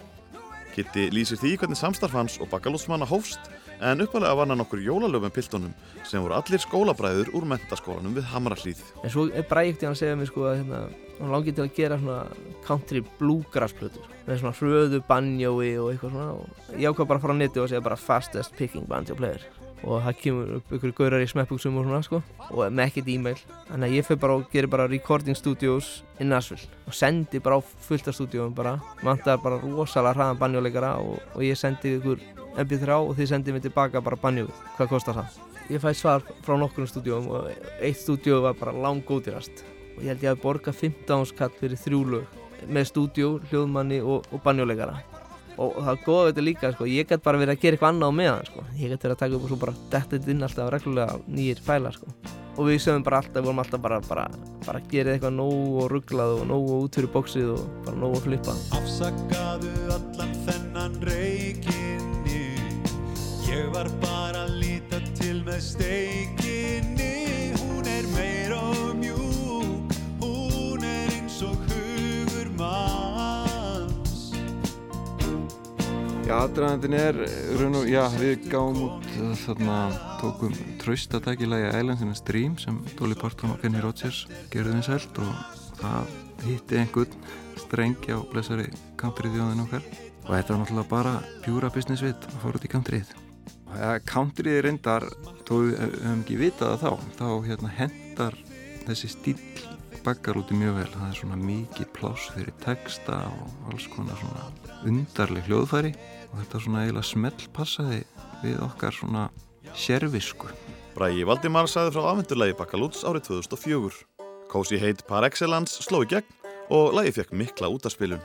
Kitti lýsir því hvernig samstarf hans og bakkalútsmanna hófst en uppalega vann hann okkur jólalöfum piltunum sem voru allir skólabræður úr mentaskólanum við Hamrahlíð. En svo er brækti hann segja mér sko að hérna, hann langið til að gera svona country bluegrass plötur með svona hröðu banjói og eitthvað svona og ég ákvað bara að fara á netti og segja bara fastest picking banjo player og það kemur upp ykkur gaurar í smeppbuxum og svona sko og með ekkert e-mail þannig að ég fyrir bara og gerir bara recording studios í Nashville og sendi bara á fullt af stúdíum bara vantar bara rosalega hraðan banjóleikara og, og ég sendi ykkur mp3 og þið sendið mér tilbaka bara banjóið hvað kostar það ég fæ svar frá nokkrum stúdíum og eitt stúdíu var bara langgótirast og ég held ég að borga 15 skatt fyrir þrjú lög með stúdíu, hljóðmanni og, og banjóleikara og það er góða við þetta líka sko. ég gæti bara verið að gera eitthvað annað á meðan sko. ég gæti verið að taka upp og svo bara detta þetta inn alltaf reglulega nýjir fælar sko. og við sögum bara alltaf, við vorum alltaf bara bara, bara að gera eitthvað nógu og rugglað og nógu út fyrir bóksið og bara nógu að flippa Afsakaðu allan þennan reikinni Ég var bara að líta til með steikinni. Hún er meira og mjúk. Hún er eins og hugur manns. Já, aðdraðandinn er, raun og, já, við gáum út uh, þarna, tókum traustatækilagi Islandsina Stream sem Dolly Parton og Kenny Rogers gerðu vinsælt og það hitti einhvern strengi á blessari country þjóðin okkar. Og þetta var náttúrulega bara pjúra business vit að fara út í countryið. Ja, countryið reyndar, þó við höfum ekki vitað það þá, þá hérna hendar þessi stíl bakkar úti mjög vel, það er svona mikið pláss fyrir texta og alls konar svona undarleg hljóðfæri og þetta svona eiginlega smellpassaði við okkar svona sérvisku. Bræi Valdimar sagði frá afmyndulegi Bakkalúts árið 2004. Cozy Hate Par Excellence sló í gegn og lagi fekk mikla útarspilun.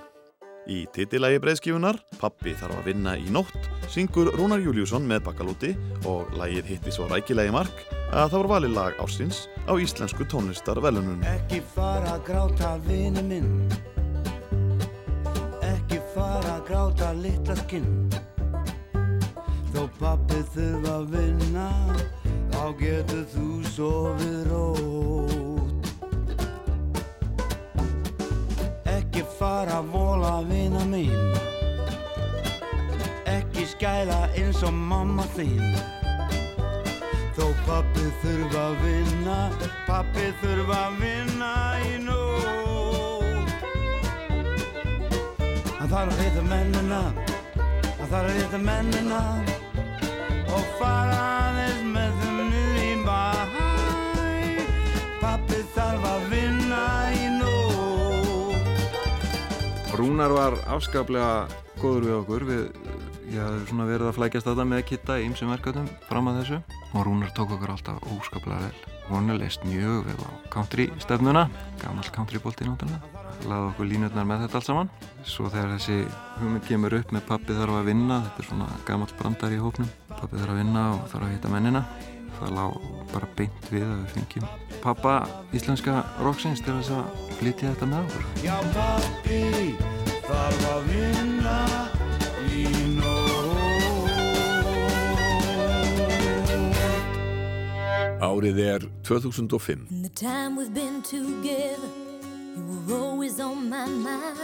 Í titillægi breyðskifunar, Pappi þarf að vinna í nótt, syngur Rúnar Júliusson með Bakkalúti og lagið hitti svo rækilegi mark að það var valið lag ársins á íslensku tónlistarvelunum. Ekki fara að gráta vini minn. Ekki fara að gráta litla skinn. Þó pappi þurfa að vinna Þá getur þú sofið þræla eins og mamma þín. Þó pappi þurfa að vinna, pappi þurfa að vinna í nótt. Hann þarf að hita mennina, hann þarf að hita mennina Og faraðis með þum niður í bæ. Pappi þarf að vinna í nótt. Rúnar var afskaplega góður við okkur. Við ég hafði svona verið að flækjast þetta með Kitta í ymsum verkefnum fram að þessu. Og Rúnar tók okkur alltaf óskaplega vel. Hún er leist mjög vel á country stefnuna gammal countrybolti náttúrulega. Laði okkur línutnar með þetta allt saman. Svo þegar þessi hugmynd kemur upp með pappi þarf að vinna þetta er svona gammal brandar í hópnum. Pappi þarf að vinna og þarf að hitta mennina. Það lág bara beint við að við fengjum pappa íslenska rocksins til þess að flytja þetta með okkur. Já pappi þarf að vinna Árið er 2005. In the time we've been together, you were always on my mind.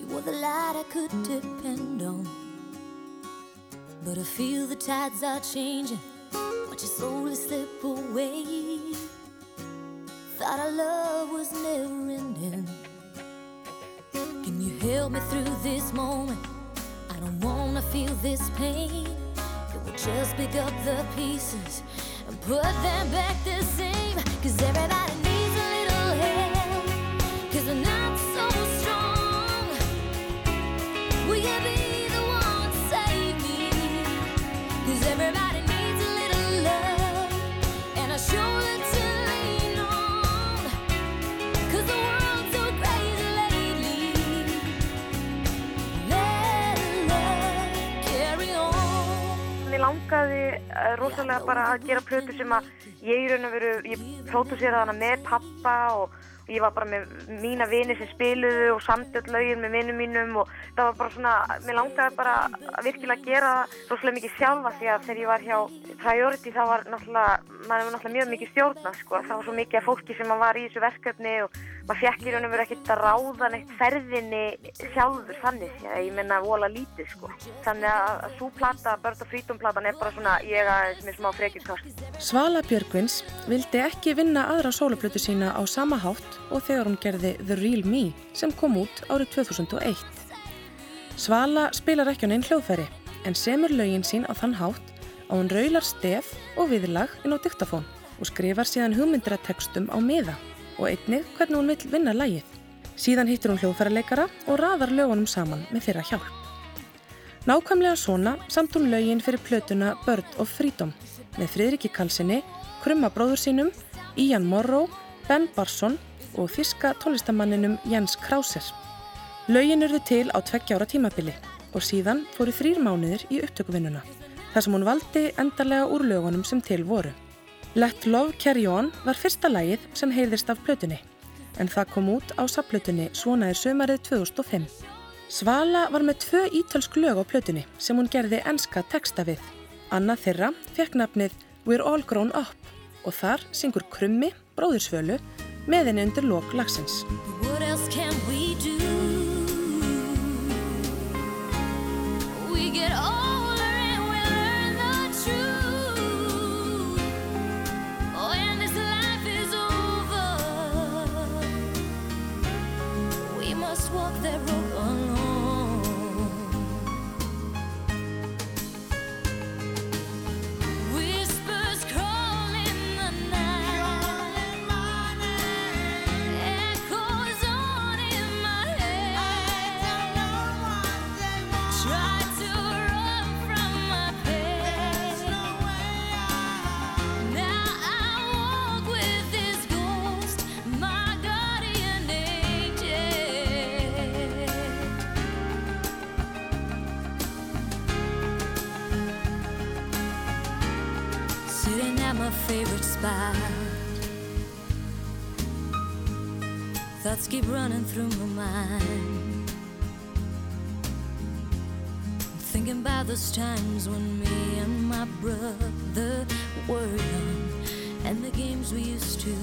You were the light I could depend on. But I feel the tides are changing, watch you slowly slip away. Thought our love was never ending. Can you help me through this moment? I don't wanna feel this pain. Just pick up the pieces and put them back the same? Cause everybody needs langaði uh, rosalega bara að gera plötu sem að ég í raun og veru, ég pródúseraði hana með pappa og ég var bara með mína vini sem spiluðu og samtöld lögin með vinnum mínum og það var bara svona, mér langaði bara að virkilega gera það rosalega mikið sjálfa því að þegar ég var hjá Priority þá var náttúrulega, maður var náttúrulega mjög mikið stjórna sko, það var svo mikið af fólki sem var í þessu verkefni og maður fekk í raun og veru ekkert að ráða neitt ferðinni sjálfur þannig, ég, ég menna vola lítið sko, þannig að, svo plata, Bird of Freedom platan er bara svona ég aðeins með smá frekjurkast. Svala Björgvins vildi ekki vinna aðra sólaplötu sína á sama hátt og þegar hún gerði The Real Me sem kom út árið 2001. Svala spilar ekki á neinn hljóðfæri en semur lögin sín á þann hátt að hún raular stef og viðlag inn á diktafón og skrifar síðan hugmyndir að textum á miða og einnig hvernig hún vill vinna lægið. Síðan hittir hún hljóðfæraleikara og raðar lögunum saman með þeirra hjálp. Nákvæmlega svona samt hún lögin fyrir plötuna Bird of Freedom með Friðriki Kalsinni, Krumma bróður sínum, Ian Morrow, Ben Barson og þíska tónlistamanninum Jens Krauser. Lögin urðu til á tveggjára tímabili og síðan fóru þrýr mánuðir í upptökuvinnuna þar sem hún valdi endarlega úr lögunum sem til voru. Let Love Carry On var fyrsta lagið sem heyrðist af plötunni en það kom út á sapplötunni Svona er sömarið 2005. Svala var með tvö ítölsk lög á plötunni sem hún gerði enska texta við. Annað þeirra fekk nafnið We're All Grown Up og þar syngur Krummi, bróðursvölu, með henni undir lok lagsins. Thoughts keep running through my mind. Thinking about those times when me and my brother were young and the games we used to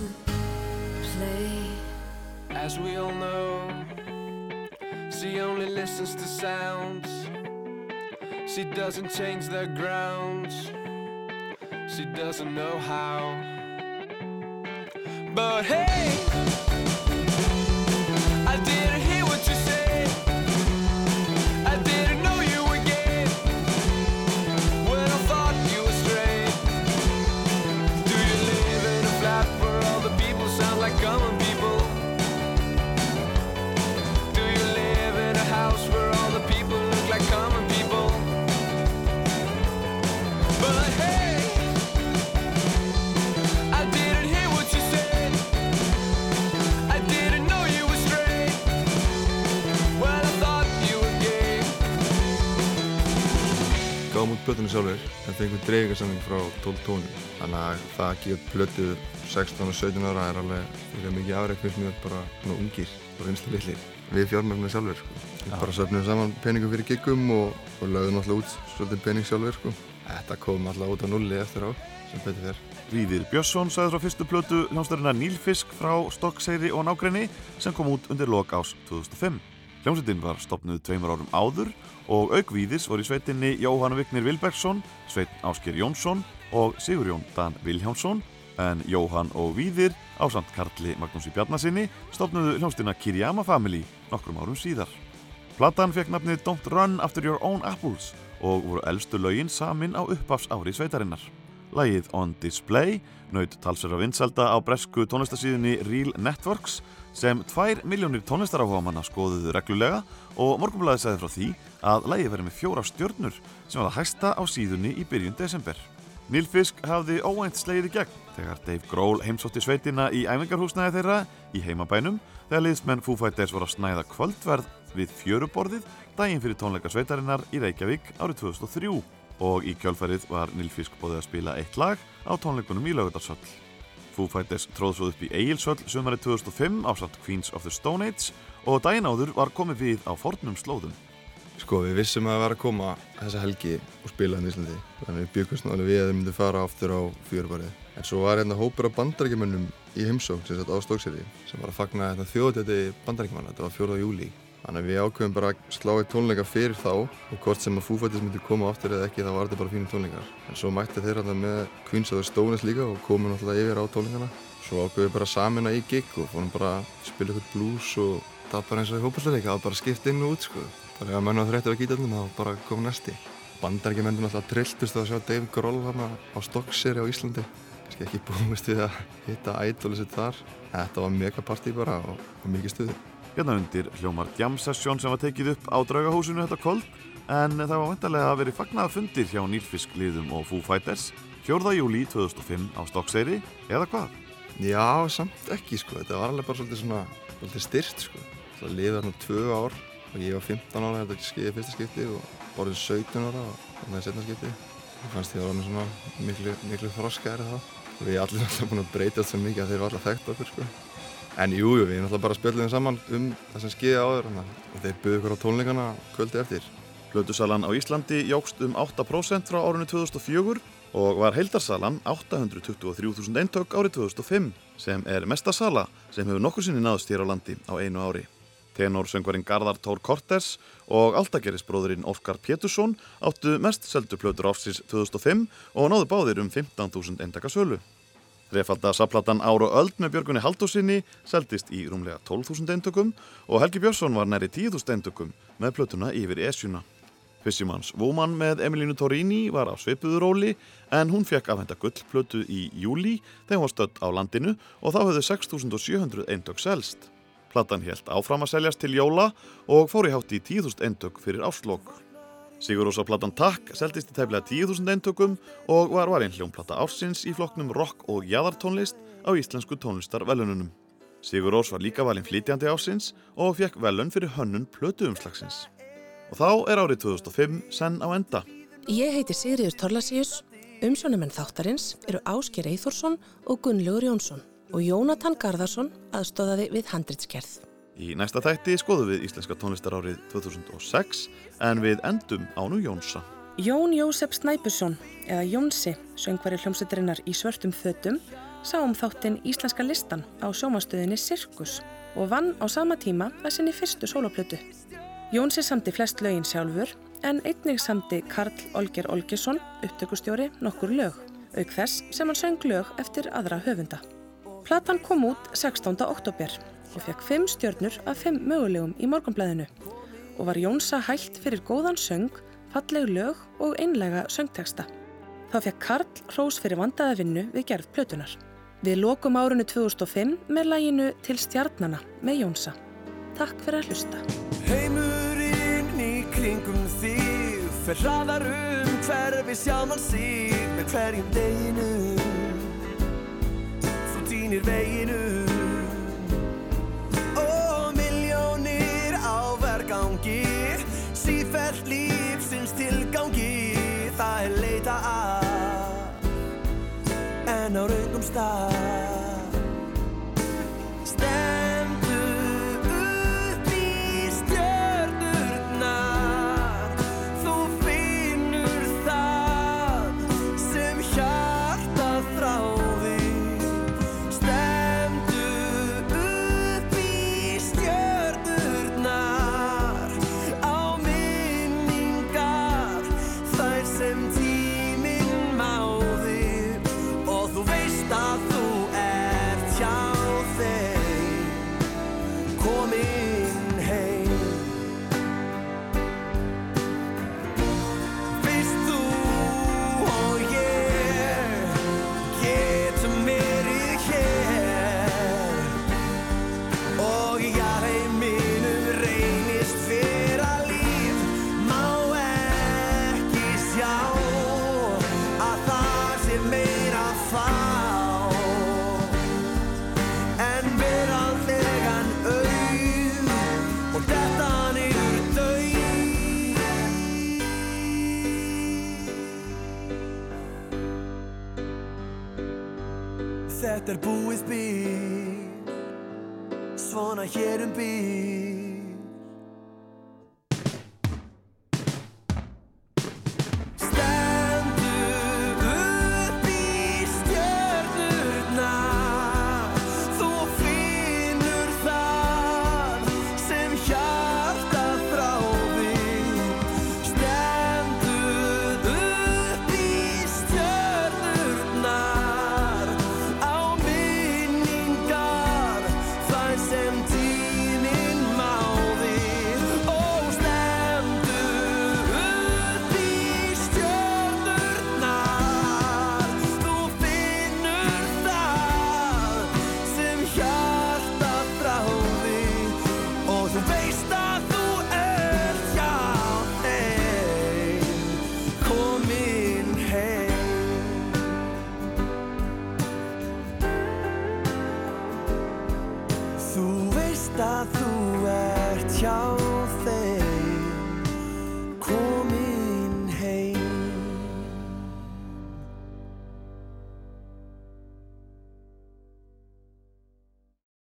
play. As we all know, she only listens to sounds. She doesn't change their grounds. She doesn't know how. But hey, I plötunni sjálfur en fengum dreifingarsamling frá 12 tónum þannig að það að gefa plötu 16 og 17 ára er alveg fyrir mikið afreik fyrst mér bara svona ungir og reynslu litlir við fjármögnum sjálfur sko. við bara söfnum saman peningum fyrir giggum og, og lögðum alltaf út svolítið pening sjálfur sko. þetta kom alltaf út á nulli eftir á sem betur þér Víðir Björnsson sagði frá fyrstu plötu hljómsdærinnar Nílfisk frá Stokkseyri og nágrenni sem kom út undir lok ás 2005. Hljómsveitin var stopnuð tveimur árum áður og auk Víðis voru í sveitinni Jóhann Vignir Vilbergsson, Sveit Ásker Jónsson og Sigurjón Dan Viljánsson en Jóhann og Víðir á samt Karli Magnúsi Bjarnasinni stopnuðu hljómsdýrna Kiriyama Family nokkrum árum síðar. Platan fekk nafnið Don't Run After Your Own Apples og voru eldstu lögin samin á uppafs ári sveitarinnar. Lægið On Display naut talsverða vinselda á bresku tónlistasíðunni Real Networks sem 2 miljónir tónlistaráhugamanna skoðuðu reglulega og Morgunblæði segði frá því að lægið verið með fjóra stjörnur sem var að hæsta á síðunni í byrjun desember. Nilfisk hafði óænt slegið í gegn þegar Dave Grohl heimsótti sveitina í æfingarhúsnæði þeirra í heimabænum þegar liðsmenn Foo Fighters voru að snæða kvöldverð við fjöruborðið daginn fyrir tónleika sveitarinnar í Reykjavík árið 2003 og í kjálfærið var Nilfisk bóðið að spila eitt lag á tónleikunum í Laugardarsöll. Foo Fighters tróð svo upp í Egilsöll sömari 2005 ásatt Queens of the Stone Age og daginn áður var komið við á fornum slóðum. Sko við vissum að það var að koma þessa helgi og spila hann í Íslandi þannig við byggumst náttúrulega við að þau myndum fara aftur á fjörubarið. En svo var hérna hópur af bandarækjumönnum í heimsókn sem sett á Stókseri sem var að fagna þetta þjóðutæti bandarækjumanna, þetta var 4. júli. Þannig að við ákveðum bara að slá í tónleika fyrir þá og hvort sem að Fighters myndi koma aftur eða ekki þá var þetta bara fínum tónleikar. En svo mætti þeir hérna með Stone Age líka og komu náttúrulega yfir á tónleikana. Svo ákveðum við bara samin að í gig og fórum bara að spila eitthvað blues og það bara eins og í hópasleika, það bara skipt inn og út sko. Bara ef menn á þreyttur á gítarnum þá bara kom næsti. Bandarækjumennum alltaf trilltust að sjá Dave Grohl hérna á Stokkseri á Íslandi. Kannski ekki búist við að hitta ædóli sitt þar. Þetta var megapartí bara og mikið stuði. Hérna undir hljómar Jam Session sem var tekið upp á draugahúsinu þetta kvöld en það var vantarlega að veri fagnaða fundir hjá Nýlfisk liðum og Foo Fighters 4. júli 2005 á Stokkseyri eða hvað? Já, samt ekki sko. Þetta var alveg bara svolítið svona, svolítið styrt sko. Það liði þarna tvö ár og ég var 15 ára þetta skeiði fyrsta skipti og orðin 17 ára og þannig að setna skipti. Ég fannst ég að orðin svona miklu, miklu þroskaðri þá. Og við allir alltaf búin að breyta svo mikið að þeir var alltaf þekkt okkur sko. En jújú, jú, við alltaf bara spjöldum saman um það sem skeiði áður og þeir buðu okkur á tónleikana kvöldi eftir. Plötusalan á Íslandi jógst um 8% frá árunni 2004 og var heildarsalan 823.000 eintök árið 2005 sem er mesta sala sem hefur nokkur sinni náðust hér á landi á einu ári. Tenorsöngvarinn Garðar Tór Kortes og aldagerisbróðurinn Óskar Pétursson áttu mest seldu plötur áfsins 2005 og náðu báðir um 15.000 eintaka sölu. Refalda saplatan Ára Öld með Björgunni Haldósinni seldist í rúmlega 12.000 eintökum og Helgi Björnsson var næri 10.000 eintökum með plötuna yfir Esjuna. Fissimans Woman með Emilínu Torini var á sveipuðuróli en hún fekk afhenda gullplötu í júli þegar hún var stödd á landinu og þá höfðu 6.700 eintök selst. Platan helt áfram að seljast til jóla og fór í hátt í 10.000 eintök fyrir áslokk. Sigurósa platan Takk seldist í tæflega 10.000 eintökum og var varinn hljónplata ársins í flokknum rock og jæðartónlist á íslensku tónlistarvelununum. Sigurós var líka valinn flytjandi ársins og fekk velun fyrir hönnun plötuumslagsins. Og þá er árið 2005 senn á enda. Ég heiti Sigriður Torlasíus, umsjónumenn þáttarins eru Ásker Eithórsson og Gunnlaugur Jónsson og Jónatan Garðarsson aðstóðaði við handritskerð. Í næsta þætti skoðum við Íslenska tónlistarárið 2006 en við endum ánu Jónsa. Jón Jósef Snæbjörnsson, eða Jónsi, söngvari hljómsveiturinnar í svörtum fötum, sá um þáttinn Íslenska listan á sjómastöðinni Sirkus og vann á sama tíma að sinni fyrstu soloplötu. Jónsi samti flest lögin sjálfur en einnig samti Karl Olger Olgesson, upptökustjóri, nokkur lög, auk þess sem hann söng lög eftir aðra höfunda. Platan kom út 16. oktober og fekk 5 stjörnur af 5 mögulegum í morgunblæðinu og var Jónsa hælt fyrir góðan söng, falleg lög og einlega söngteksta. Þá fekk Karl hrós fyrir vandaða vinnu við gerð plötunar. Við lokum árunni 2005 með læginu Til stjarnana með Jónsa. Takk fyrir að hlusta. Heimurinn í kringum þig Fer hraðar um hverfi sjálfan sig Með hverjum deginu Þú týnir veginu leita að en á raungum stað Svona hér